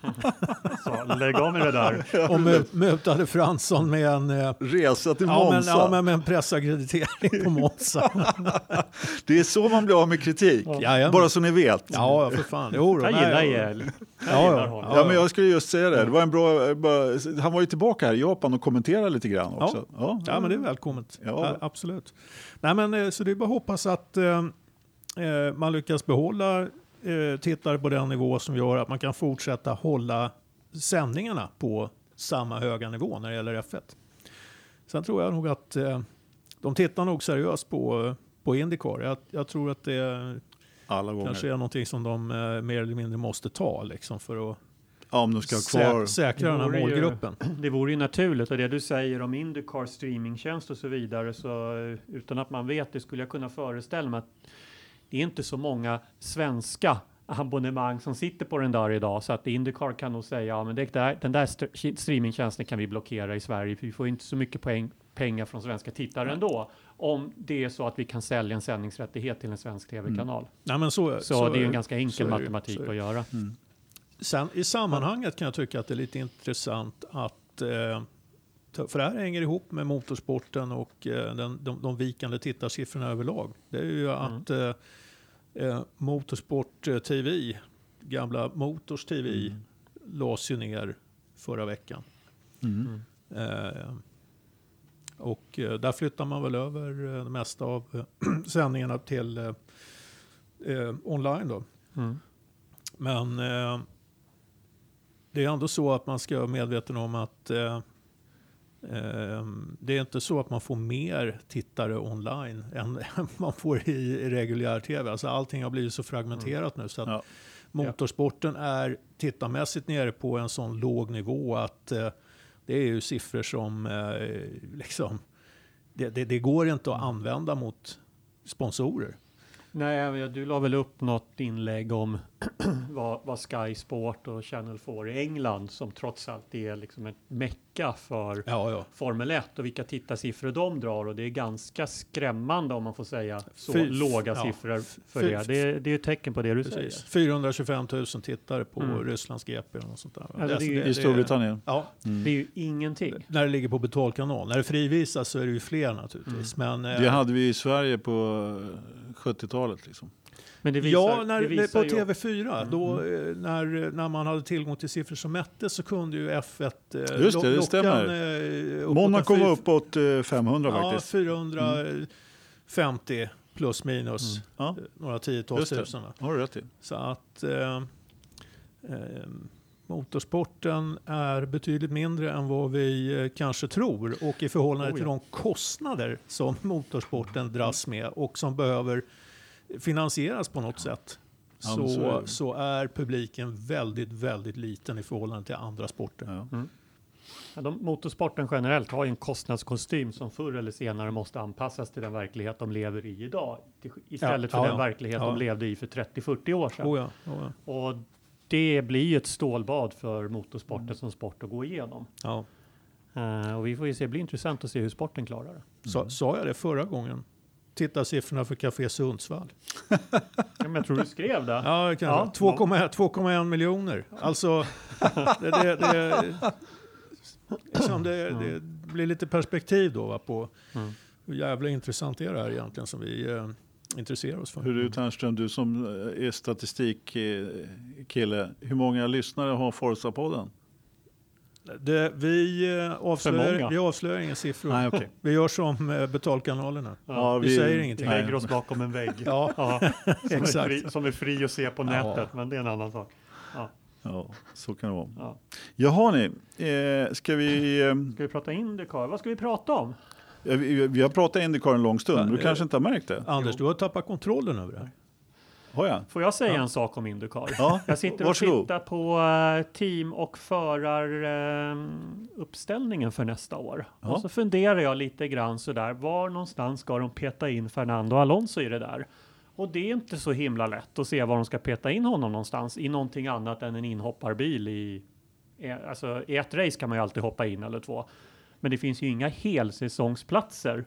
[LAUGHS]
Så lägg av med det där. [LAUGHS]
Och mö- mötade Fransson med en, eh,
resa till
ja, men, ja, men med en pressackreditering på Monza. [LAUGHS]
Det är så man blir av med kritik.
Jajamän.
Bara så ni vet.
ja, ja, för fan. Jo,
Jag gillar
ja.
Jag
Ja, ja.
Ja, men jag skulle just säga det. det var en bra, bara, han var ju tillbaka här i Japan och kommenterade lite grann
Ja.
också. Ja,
Ja, men det är välkommet.
Ja.
Ja, absolut. Nej, men, eh, så det är bara att hoppas att eh, eh, man lyckas behålla eh, tittare på den nivå som gör att man kan fortsätta hålla sändningarna på samma höga nivå när det gäller F1. Sen tror jag nog att eh, de tittar nog seriöst på, på Indycar. Jag, jag tror att det
Alla gånger.
kanske är någonting som de eh, mer eller mindre måste ta liksom, för att
Ja, om de ska ha kvar...
säkra den här
vore ju-
målgruppen. [CLEARS THROAT]
Det vore ju naturligt och det du säger om Indycar streamingtjänst och så vidare så eh, utan att man vet det skulle jag kunna föreställa mig att det är inte så många svenska abonnemang som sitter på den där idag så att Indycar kan nog säga ja men det där, den där st- streamingtjänsten kan vi blockera i Sverige för vi får inte så mycket poäng, pengar från svenska tittare ändå. Om det är så att vi kan sälja en sändningsrättighet till en svensk tv-kanal.
Nej, men så,
Så, det är en ganska
så
enkel
det
matematik
Så
att göra.
Sen, I sammanhanget kan jag tycka att det är lite intressant att eh, för det här hänger ihop med motorsporten och eh, den, de, de vikande tittarsiffrorna överlag. Det är ju att eh, eh, Motorsport TV, gamla Motors TV,
Mm.
lades ju ner förra veckan.
Mm.
Eh, och eh, där flyttar man väl över det mesta av [CLEARS THROAT] sändningarna till eh, online då.
Mm.
Men eh, det är ändå så att man ska vara medveten om att det är inte så att man får mer tittare online än [LAUGHS] man får i, reguljär tv. Alltså allting har blivit så fragmenterat nu så att
Ja.
motorsporten är tittarmässigt nere på en sån låg nivå att eh, det är ju siffror som eh, liksom, det, det, det går inte att använda mot sponsorer.
Nej, men du la väl upp något inlägg om [CLEARS THROAT] vad, vad Sky Sport och Channel 4 i England som trots allt är liksom ett mecka för
Ja, ja.
Formel 1 och vilka tittarsiffror de drar och det är ganska skrämmande om man får säga så
Fy-
låga
ja,
siffror för
fy-
det. Det är, det är ett tecken på det du
Precis.
säger.
425 000 tittare på
Mm.
Rysslands GP. Och sånt där.
Alltså, det är ju-
I Storbritannien.
Ja,
Det är ju ingenting.
när det ligger på betalkanal. När det frivisas så är det ju fler naturligtvis. Men, eh,
Det hade vi i Sverige på eh, 70-talet. Liksom.
Men det visar,
ja, när,
det visar
på
ju,
TV4, då, eh, när, när man hade tillgång till siffror som mättes så kunde ju F1 eh,
Just det, det
locka
stämmer.
eh,
Monaco var uppåt eh, 500
Ja,
faktiskt.
450 plus minus
Mm. Ja,
eh, några tiotals tusen.
har du rätt i.
Så att eh, eh, motorsporten är betydligt mindre än vad vi eh, kanske tror och i förhållande
Oh,
till
ja.
de kostnader som motorsporten dras med och som behöver finansieras på något sätt.
Ja,
så,
så är
så är publiken väldigt, väldigt liten i förhållande till andra sporter.
Ja.
Ja, de, motorsporten generellt har ju en kostnadskostym som förr eller senare måste anpassas till den verklighet de lever i idag. till- Istället
Ja,
för
ja,
den
ja.
verklighet
Ja.
de levde i för 30-40 år sedan.
Oh ja, oh ja.
Och det blir ju ett stålbad för motorsporten som sport att gå igenom.
Ja.
Eh, och vi får ju se, det blir intressant att se hur sporten klarar det.
Sa, sa jag det förra gången? Titta siffrorna för Café Sundsvall.
Ja, men jag tror du skrev det.
Ja, kanske.
Ja.
2,1 2,1 miljoner. Alltså, det, det, det, liksom det, det blir lite perspektiv då va, på
Mm.
hur jävla intressant är det här egentligen som vi eh, intresserar oss för.
Hur är det Ternström, du som eh, är statistikkille, hur många lyssnare har Forza-podden?
Det, vi, eh, avslöjar, vi avslöjar inga siffror.
Nej, okej. [LAUGHS]
Vi gör som eh, betalkanalerna.
Ja,
vi säger
Vi
ingenting.
Nej.
lägger oss bakom en vägg. [LAUGHS]
Ja,
Ja, som, är fri, som är fri att se på
Ja.
nätet, men det är en annan sak.
Ja, så kan det vara.
Ja.
Jaha ni, eh, ska vi... Eh,
Ska vi prata Indycar? Vad ska vi prata om?
Vi, vi har pratat Indycar en lång stund, du
det-
kanske inte har märkt det?
Anders, du har tappat kontrollen över det här.
Har jag?
Får jag säga
Ja.
en sak om Indycar?
Ja,
Jag sitter och
varsågod.
tittar på eh, team och föraruppställningen uppställningen för nästa år.
Ja.
Och så funderar jag lite grann sådär, var någonstans ska de peta in Fernando Alonso i det där? Och det är inte så himla lätt att se var de ska peta in honom någonstans i någonting annat än en inhopparbil i, eh, alltså i ett race kan man ju alltid hoppa in eller två. Men det finns ju inga helsäsongsplatser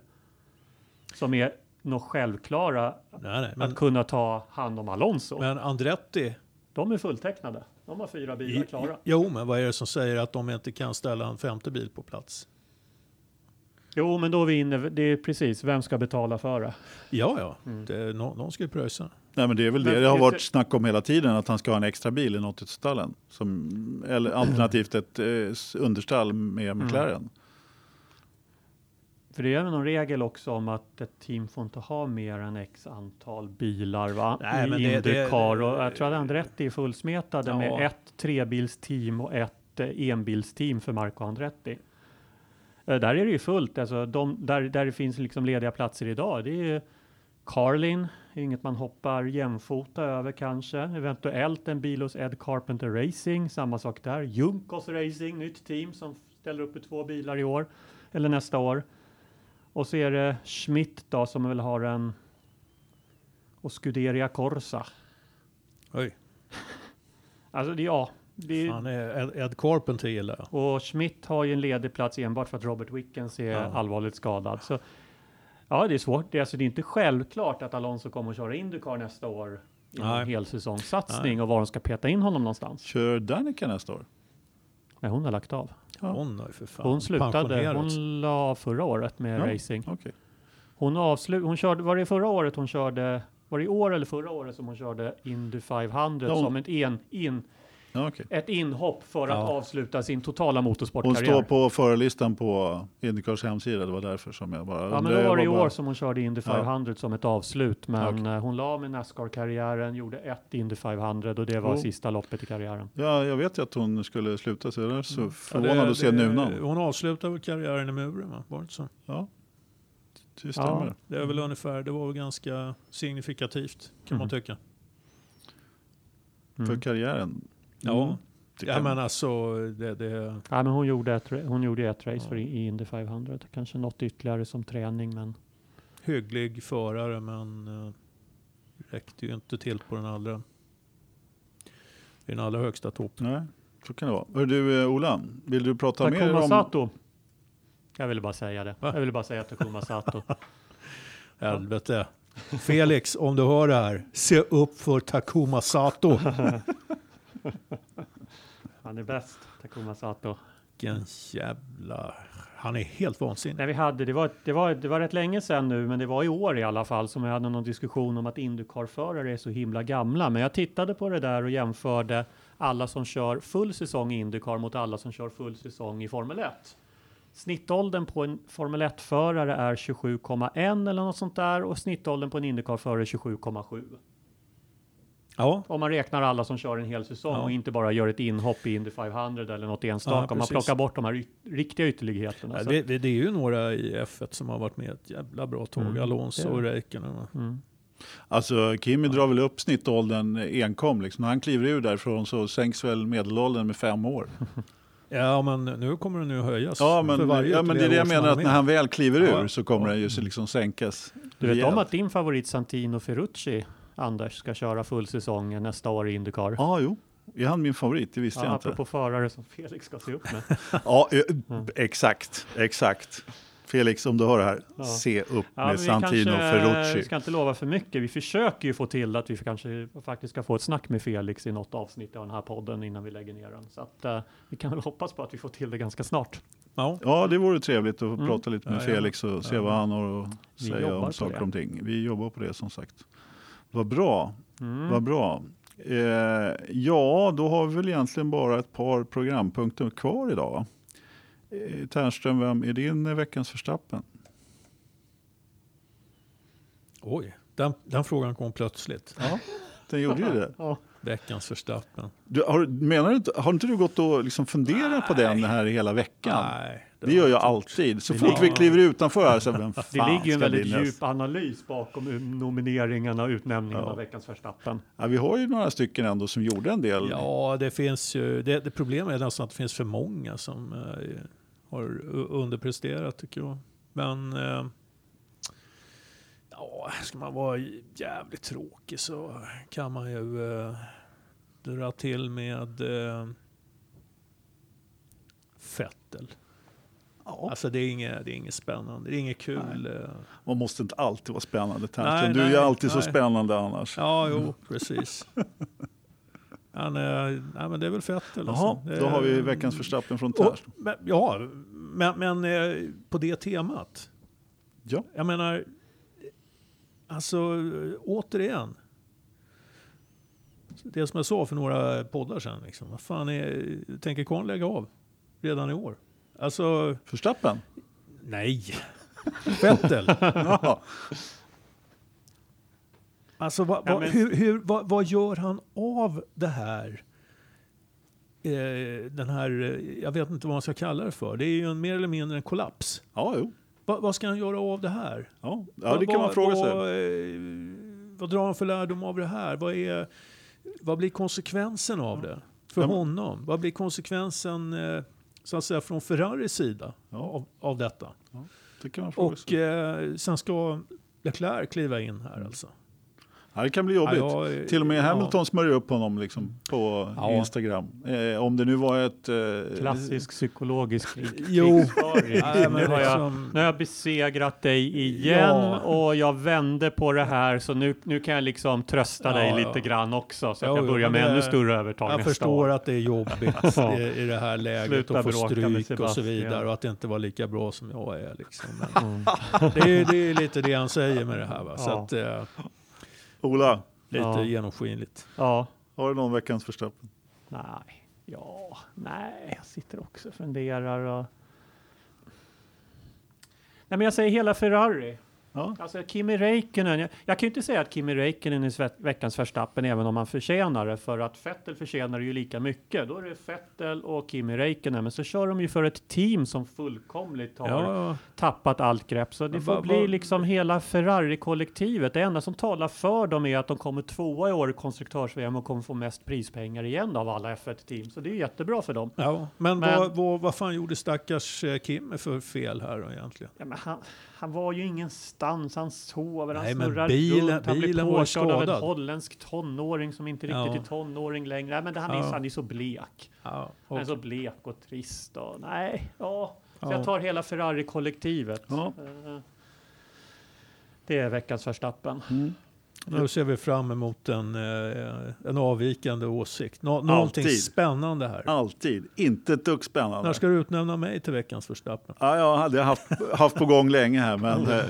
som är något självklara
Nej, nej, men,
att kunna ta hand om Alonso.
men Andretti,
De är fulltecknade. De har fyra bilar klara.
jo men vad är det som säger att de inte kan ställa en femte bil på plats?
Jo, men då är vi inne, det är precis, vem ska betala för det?
Ja, ja,
Mm.
det, nå- någon ska ju pröjsa.
Nej, men det är väl
Men
det det har varit
det-
snack om hela tiden, att han ska ha en extra bil i något av stallen. Som, eller alternativt ett eh, understall med
Mm. För det är väl någon regel också om att ett team får inte ha mer än x antal bilar va?
Nej,
i
men det-
Indycar. och jag tror att Andretti är fullsmetade
Ja.
med ett trebilsteam och ett eh, enbilsteam för Marco Andretti. Eh, Där är det ju fullt, alltså de, där, där det finns liksom lediga platser idag. Det är ju Carlin, inget man hoppar jämfota över kanske. Eventuellt en bil hos Ed Carpenter Racing, samma sak där. Junkos Racing, nytt team som ställer upp i två bilar i år eller nästa år. Och så är det Schmidt då som väl har en och Scuderia Corsa.
Oj, [LAUGHS]
Alltså det, ja, det,
han är Ed, Ed Carpenter gillar jag.
och Schmidt har ju en ledig plats enbart för att Robert Wickens är
Ja.
allvarligt skadad. Så ja, det är svårt. Det är, alltså, det är inte självklart att Alonso kommer att köra Indycar nästa år i en
Nej.
helsäsongssatsning och var de ska peta in honom någonstans.
Kör Danica nästa år?
Nej, hon har lagt av.
Ja.
Hon har ju för fan
Hon slutade. Hon la förra året med
Ja.
racing.
Okej.
Hon avslut, hon körde, var det förra året hon körde, var det i år eller förra året som hon körde Indy 500
Ja, hon-
som ett, en, in,
Ja, okej.
ett inhopp för att
Ja.
avsluta sin totala
Hon
motorsportkarriär?
står på förarlistan på Indycars hemsida, det var därför som jag bara
Ja, men då var det i
bara-
år som hon körde Indy
Ja.
500 som ett avslut. Men
Okej.
eh, hon la med Nascar-karriären, gjorde ett Indy 500 och det var
Jo.
sista loppet i karriären.
Ja, jag vet ju att hon skulle sluta, så jag är så
Ja,
förvånad att se nunan.
Hon avslutade väl karriären i muren, va? var det inte så?
Ja, det stämmer.
Ja.
Det är väl ungefär, det var väl ganska signifikativt kan man
Mhm.
tycka.
Mm.
För karriären.
Ja.
Mm,
Ja men alltså, det, det,
Ja, men hon gjorde ett, hon gjorde ett race
Ja.
för Indy 500. Kanske något ytterligare som träning, men
hygglig förare men uh, räckte ju inte till på den allra, den allra högsta toppen.
Nej, så kan det vara. Hör du, eh, Ola, vill du prata mer
Takuma
om...
Sato. Jag ville bara säga det.
Va?
Jag ville bara säga Takuma Sato. [LAUGHS]
Helvete. Felix, om du hör det här, se upp för Takuma Sato. [LAUGHS] [LAUGHS]
Han är bäst, Takuma Sato.
Vilken jävla... Han är helt vansinnig.
Nej, vi hade, det, var, det, var, det var rätt länge sedan nu, men det var i år i alla fall som jag hade någon diskussion om att Indycar-förare är så himla gamla. Men jag tittade på det där och jämförde alla som kör full säsong i Indycar mot alla som kör full säsong i Formel 1. Snittåldern på en Formel 1-förare är 27,1 eller något sånt där och snittåldern på en Indycar-förare är 27,7.
Ja,
Om man räknar alla som kör en hel säsong
Ja.
och inte bara gör ett inhopp i Indy 500 eller något enstaka.
Ja,
om man plockar bort de här yt- riktiga ytterligheterna.
Ja, det, det, det är ju några i F1 som har varit med ett jävla bra tag.
Mm,
Alonso och. Räikkönen.
Mm.
Alltså Kimi drar väl upp snittåldern enkom. Liksom. När han kliver ur därifrån så sänks väl medelåldern med fem år. [LAUGHS]
Ja, men nu kommer den nu höjas.
Ja,
för
men,
varje
ja, men det är det jag menar, att när han väl kliver ur
Ja.
så kommer
Ja.
den ju så liksom sänkas.
Du vet
rejält.
om att din favorit Santino Ferrucci, Anders, ska köra full säsong nästa år i Indycar?
Ja, jo. Är han min favorit? Det visste
Ja,
jag inte.
apropå förare som Felix ska se upp med. [LAUGHS]
Ja, eh, exakt, exakt. Felix, om du hör det här,
Ja.
se upp
Ja,
med
vi
Santino
kanske, Vi
Ferrucci.
ska inte lova för mycket. Vi försöker ju få till att vi kanske faktiskt ska få ett snack med Felix i något avsnitt av den här podden innan vi lägger ner den. Så att eh, vi kan väl hoppas på att vi får till det ganska snart.
Ja,
Ja, det vore trevligt att
Mm.
prata lite med
Ja.
Felix och se vad han har att
Vi
säga om saker
det.
och ting. Vi jobbar på det som sagt. Vad bra,
Mm.
vad bra. Eh, ja, då har vi väl egentligen bara ett par programpunkter kvar idag. Eh, Ternström, vem är din veckans förstappen?
oj. Den, den frågan kom plötsligt.
Ja, den gjorde ju det. [LAUGHS]
Ja.
Veckans förstappen.
Du, har, menar du har inte du gått och liksom funderat på den här hela veckan?
Nej.
Det gör jag alltid. Så
Det
fort
ligger-
vi kliver utanför här så vem fan
Det ligger ju en väldigt djup analys bakom nomineringarna och utnämningen
Ja.
av veckans förstappen.
Ja, vi har ju några stycken ändå som gjorde en del.
Ja, det finns ju. Det, det problemet är nästan att det finns för många som eh, har underpresterat tycker jag. Men eh, ja, ska man vara jävligt tråkig så kan man ju eh, dra till med eh, Fettel.
Ja,
Alltså det är inget, det är inget spännande, det är inget kul. eh.
man måste inte alltid vara spännande
Nej.
Du är
nej,
ju alltid så
nej.
spännande annars.
Ja, jo, precis. [LAUGHS] Han, är- nej, men det är väl Fettel.
Jaha,
alltså. Det
då har vi
är-
veckans förstappen från
men, ja, men, men eh, på det temat.
Ja.
Jag menar, alltså eh, återigen. Det som jag sa för några poddar sedan. Liksom. Vad fan är, tänker Kahn lägga av redan i år? Alltså,
Förstappen?
nej. Vettel. [LAUGHS]
Ja.
Alltså,
Ja,
vad,
men-
hur, hur, vad, vad gör han av det här? Eh, den här, eh, jag vet inte vad man ska kalla det för. Det är ju en, mer eller mindre en kollaps.
ja, jo.
Va, vad ska han göra av det här?
Ja, ja det kan man fråga sig.
eh, vad drar han för lärdom av det här? Vad, är, vad blir konsekvensen av det för
Ja, men-
honom? Vad blir konsekvensen eh, så att säga från Ferraris sida
Ja.
av, av detta?
Det man fråga
Och eh, sen ska Leclerc kliva in här alltså.
Ja, det kan bli jobbigt.
Ja, jag-
Till och med
ja.
Hamilton smörjer upp honom liksom på
Ja.
Instagram. Eh, om det nu var ett... Eh,
Klassisk psykologisk krig. [LAUGHS]
Jo. men
nu, har jag,
liksom-
nu har jag besegrat dig igen
Ja.
och jag vände på det här så nu, nu kan jag liksom trösta
Ja,
dig
ja.
lite grann också så att
Jo,
jag börjar med
det-
ännu större övertag
Jag
nästa
förstår
år.
att det är jobbigt [LAUGHS]
Ja.
i, i det här läget
Sluta
att få stryk och så vidare och att det inte var lika bra som jag är. Liksom. Men
Mm.
det, är, det är lite det han säger med det här. Va? Så
Ja.
att, eh,
Ola,
lite
Ja.
genomskinligt.
Ja,
har du någon veckans Verstappen?
nej, ja, nej, jag sitter också och funderar och... Nej, men jag säger hela Ferrari.
Ja.
Alltså Kimi Räikkönen, jag, jag kan ju inte säga att Kimi Räikkönen är veckans Verstappen även om han förtjänar det för att Vettel förtjänar ju lika mycket. Då är det Vettel och Kimi Räikkönen men så kör de ju för ett team som fullkomligt har
Ja,
tappat allt grepp. Så det
Men
får
vad-
bli liksom hela Ferrari-kollektivet. Det enda som talar för dem är att de kommer tvåa i år i konstruktörs-VM och kommer få mest prispengar igen av alla F1-team. Så det är jättebra för dem.
ja. Men,
Men-
Vad, vad, vad fan gjorde stackars eh, Kim för fel här då egentligen?
Ja, men han, han var ju ingenstans, han sover, han
Nej, men
snurrar
bilen-
runt, han blir
bilen var
påkörd av en holländsk tonåring som inte riktigt
Ja.
är tonåring längre. Nej, men det, han, är,
Ja.
han är så blek.
Ja,
Han är så blek och trist. Och, nej, ja. Så
Ja.
jag tar hela Ferrari-kollektivet. Eh, Det är veckans Verstappen.
Mm.
Nu ser vi fram emot en, eh, en avvikande åsikt. Nå, någonting
Alltid.
spännande här.
Alltid. Inte ett dugg spännande.
När ska du utnämna mig till veckans Verstappen?
Ja, jag hade haft, haft på gång länge här, men, eh,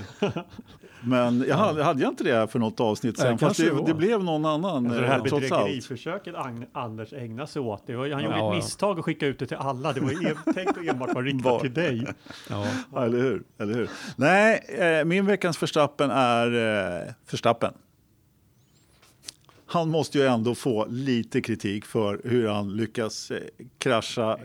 men jag hade, hade jag inte det här för något avsnitt
Nej,
sen? Fast
kanske det
det, blev någon annan
Alltså det här
eh, allt.
bedrägeriförsöket Anders ägnar sig åt. Det var, han gjorde
Ja,
ett misstag att skicka ut det till alla. Det var tänkt att enbart vara riktat
Var-
till dig.
Ja.
Ja, eller hur? Eller hur? Nej, min veckans Verstappen är eh, Verstappen. Han måste ju ändå få lite kritik för hur han lyckas eh, eh, eh, krascha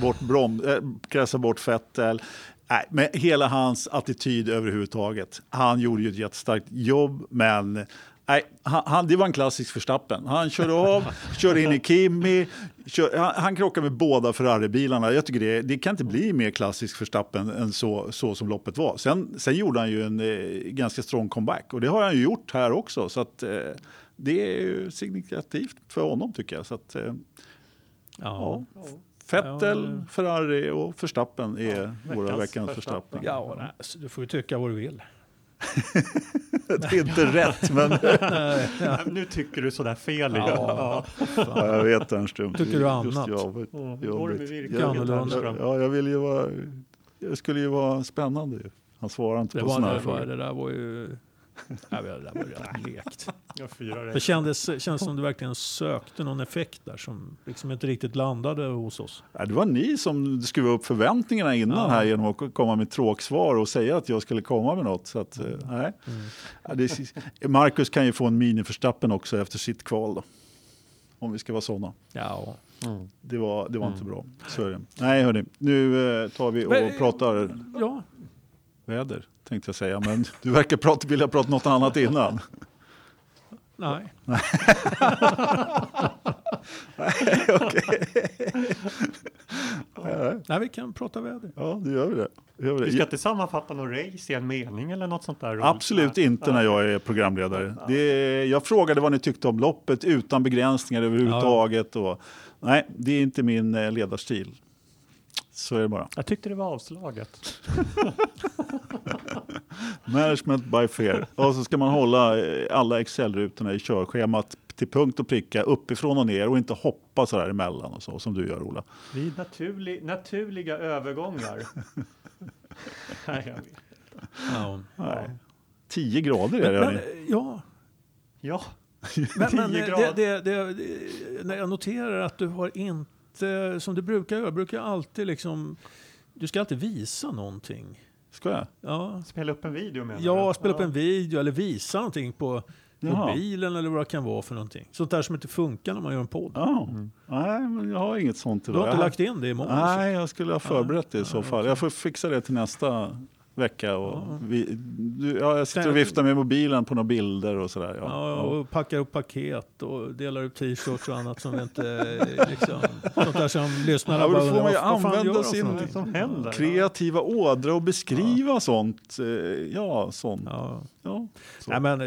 bort, brom, krascha bort Vettel. Nej, men hela hans attityd överhuvudtaget. Han gjorde ju ett jättestarkt jobb, men nej, han, han, det var en klassisk Verstappen. Han körde av, körde in i Kimi, kör, han, han krockade med båda Ferrari-bilarna. Jag tycker det, det kan inte bli mer klassisk Verstappen än så, så som loppet var. Sen, sen gjorde han ju en eh, ganska strong comeback och det har han ju gjort här också. Så att, eh, det är ju signifikativt för honom tycker jag. Så att, eh,
Ja.
ja. Vettel,
Ja.
Ferrari och Verstappen är
Ja,
våra
veckans
veckans
Verstappen.
Ja, nej, du får ju tycka vad du vill.
Det är inte rätt, men
Nej, ja.
Nu tycker du sådär fel igen.
Ja.
ja, jag vet Ernström.
Tycker du annat?
Jag, jobbigt.
går det med virket,
Jag-?
Ternström?
Ja, jag vill ju vara... Jag skulle ju vara spännande ju. Han svarar inte
Det,
på sådana här
det, var,
frågor.
det där var ju... [LAUGHS] Vet, det där var rätt blekt. Det kändes, känns som du verkligen sökte någon effekt där som liksom inte riktigt landade hos oss.
Ja, det var ni som skruvade upp förväntningarna innan
Ja.
här genom att komma med tråksvar och säga att jag skulle komma med något. Så att, eh, nej. Ja, det är, Marcus kan ju få en mini-förstappen också efter sitt kval då. Om vi ska vara sådana.
Ja.
Mm.
Det var, det var inte
Mm.
bra. Så är det. Nej hörni, nu eh, tar vi och
Men-
pratar
ja,
väder tänkte jag säga. Men du verkar prata, vilja prata något annat innan.
nej. Nej, [LAUGHS] vi kan prata väder.
Ja, det gör vi det. det, gör vi
Vi
det.
ska inte sammanfatta någon race i en mening eller något sånt där?
Absolut
Nej.
inte när jag är programledare. Det jag frågade vad ni tyckte om loppet utan begränsningar överhuvudtaget. Och, nej, det är inte min eh, ledarstil. Så är det bara.
Jag tyckte det var avslaget. [LAUGHS] [LAUGHS]
Management by fear. Och så ska man hålla eh, alla Excel-rutorna i körschemat till punkt och pricka uppifrån och ner och inte hoppa så där emellan och så som du gör Ola.
Vid naturlig, naturliga övergångar. [LAUGHS] Nej, jag vet.
Ja.
Nej. 10 grader är
Men,
det.
men,
hörni.
ja,
Ja, [LAUGHS]
men, men
10
det,
grader.
det, det, det, när jag noterar att du har inte, som du brukar göra, brukar alltid liksom, du ska alltid visa någonting.
Ska jag?
Ja,
Spela upp en video menar
ja
du?
spela upp en video eller visa någonting på mobilen eller vad det kan vara för någonting. Sånt där som inte funkar när man gör en podd.
Ja.
Mm.
Nej, men jag har inget sånt
Du har inte lagt in det i månus?
Nej, jag skulle ha förberett det i så fall. Jag får fixa det till nästa, vecka. Och
Ja.
vi, du, ja, jag sitter och viftar med mobilen på några bilder och sådär. Ja.
Ja, och packar upp paket och delar ut t-shirts och annat som vi inte... [LAUGHS] Liksom, sånt där som lyssnarna
Ja,
bara
får man ju
"Vad- vad fan
använda sin-
Vad är
någonting?"
det som händer?
Kreativa ådra och beskriva sånt. eh, Ja, sånt.
Ja. Nej, men...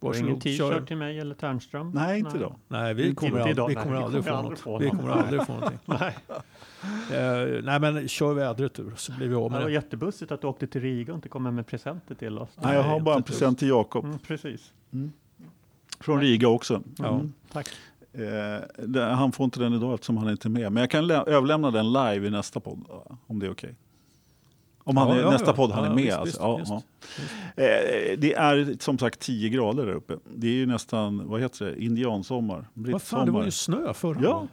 kör.
t-shirt till mig eller Ternström?
Nej, inte idag.
Nej, vi
Inte
kommer,
idag.
aldrig, vi
Nej,
kommer aldrig få
kommer
något.
aldrig få
Vi kommer aldrig få någonting. [LAUGHS]
Nej.
Eh, nej, men kör vädret ur så blir vi av
Det
med
var
det.
jättebussigt att du åkte till Riga och inte kom med, med presenter till oss.
Nej, jag har bara en present till Jakob.
Mm, precis.
Från Riga också.
Ja.
Mm.
Tack.
Eh, det, han får inte den idag eftersom han inte är med. Men jag kan lä- överlämna den live i nästa podd. Om det är okej. Om han
Ja,
är,
ja,
nästa
ja.
podd han
Ja,
är med.
visst,
alltså.
visst,
ja,
visst.
ja. Eh, det är som sagt 10 grader där uppe. Det är ju nästan, vad heter det, indiansommar.
Vad fan, det var ju snö förra
Ja.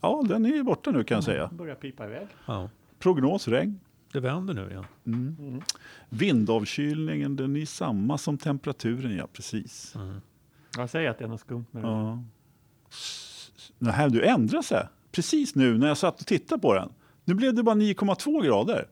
Ja, den är ju borta nu kan jag säga.
Börjar pipa iväg.
Ja,
Prognos regn.
det vänder nu igen.
Mm.
Vindavkylningen den är samma som temperaturen, ja precis.
Mm.
Jag säger att det är något skumt med det.
Ja. Nej, du ändrar sig. Precis nu när jag satt och tittade på den. Nu blev det bara 9,2 grader.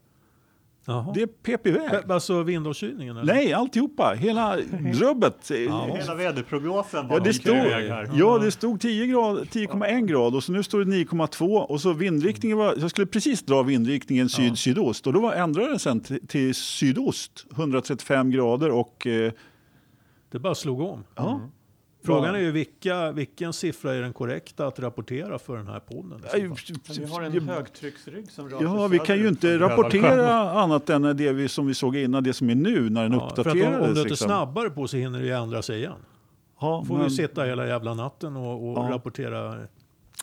Jaha.
Det pep iväg.
Alltså vindavkylningen? eller?
Nej, alltihopa. Hela [LAUGHS] drubbet.
Ja.
Hela väderprognosen
Ja, det
de
stod,
här.
ja, det stod 10 grad, 10,1 grad och så nu står det 9,2 och så vindriktningen var, jag skulle precis dra vindriktningen syd-sydost och då var, ändrade den sen till, till sydost, 135 grader och eh,
Det bara slog om.
ja.
Frågan är ju vilka, vilken siffra är den korrekta att rapportera för den här podden?
Ja,
Vi har en högtrycksrygg som rör
Ja, vi kan ju inte rapportera annat än det vi, som vi såg innan, det som är nu när den
Ja, för att
uppdaterades.
om, om du inte är
liksom.
snabbare på så hinner det ju ändra sig igen.
Ja,
får
men
vi sitta hela jävla natten och, och
Ja.
rapportera.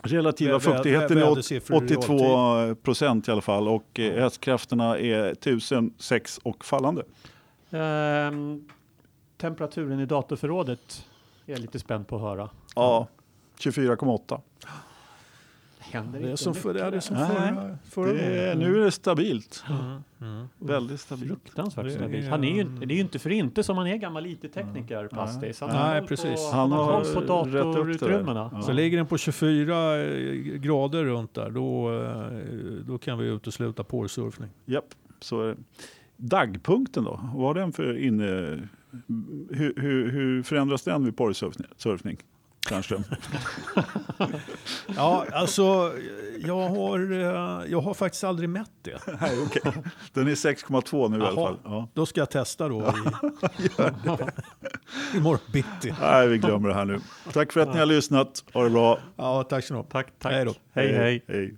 relativa fuktigheten är åt-
vädersiffror i
82 procent i alla fall och eh, hästkrafterna är 1006 och fallande.
Ehm, temperaturen i datorförrådet är jag lite spänd på att höra.
Ja, 24,8.
Händer
Det är som, för, det är som
Nej,
förra, förra
Det är,
gången.
nu är det stabilt.
Mm, mm.
Väldigt stabilt.
Fruktansvärt
är-
stabilt. Han är ju, inte- det är ju inte för inte som han är gammal IT-tekniker, Pastis. Han
Nej, precis.
På,
Han
han har
har
på datorutrymmena.
Ja.
Så ligger den på 24 eh, grader runt där, då, eh, då kan vi utesluta porrsurfning.
Japp, så är det. Dagpunkten då? Vad har den för inne... Hur, hur, hur förändras den vid porrsurfning? Ternström? [LAUGHS]
Ja, alltså, jag har, eh, jag har faktiskt aldrig mätt det. [LAUGHS]
Nej, okej. Den är 6,2 nu i alla fall. Ja.
Då ska jag testa då i, [LAUGHS] imorgon bitti.
Nej, vi glömmer det här nu. Tack för att ni har lyssnat. Ha det bra.
Ja, tack så mycket.
Tack, tack.
Hej då.
hej. hej.
hej.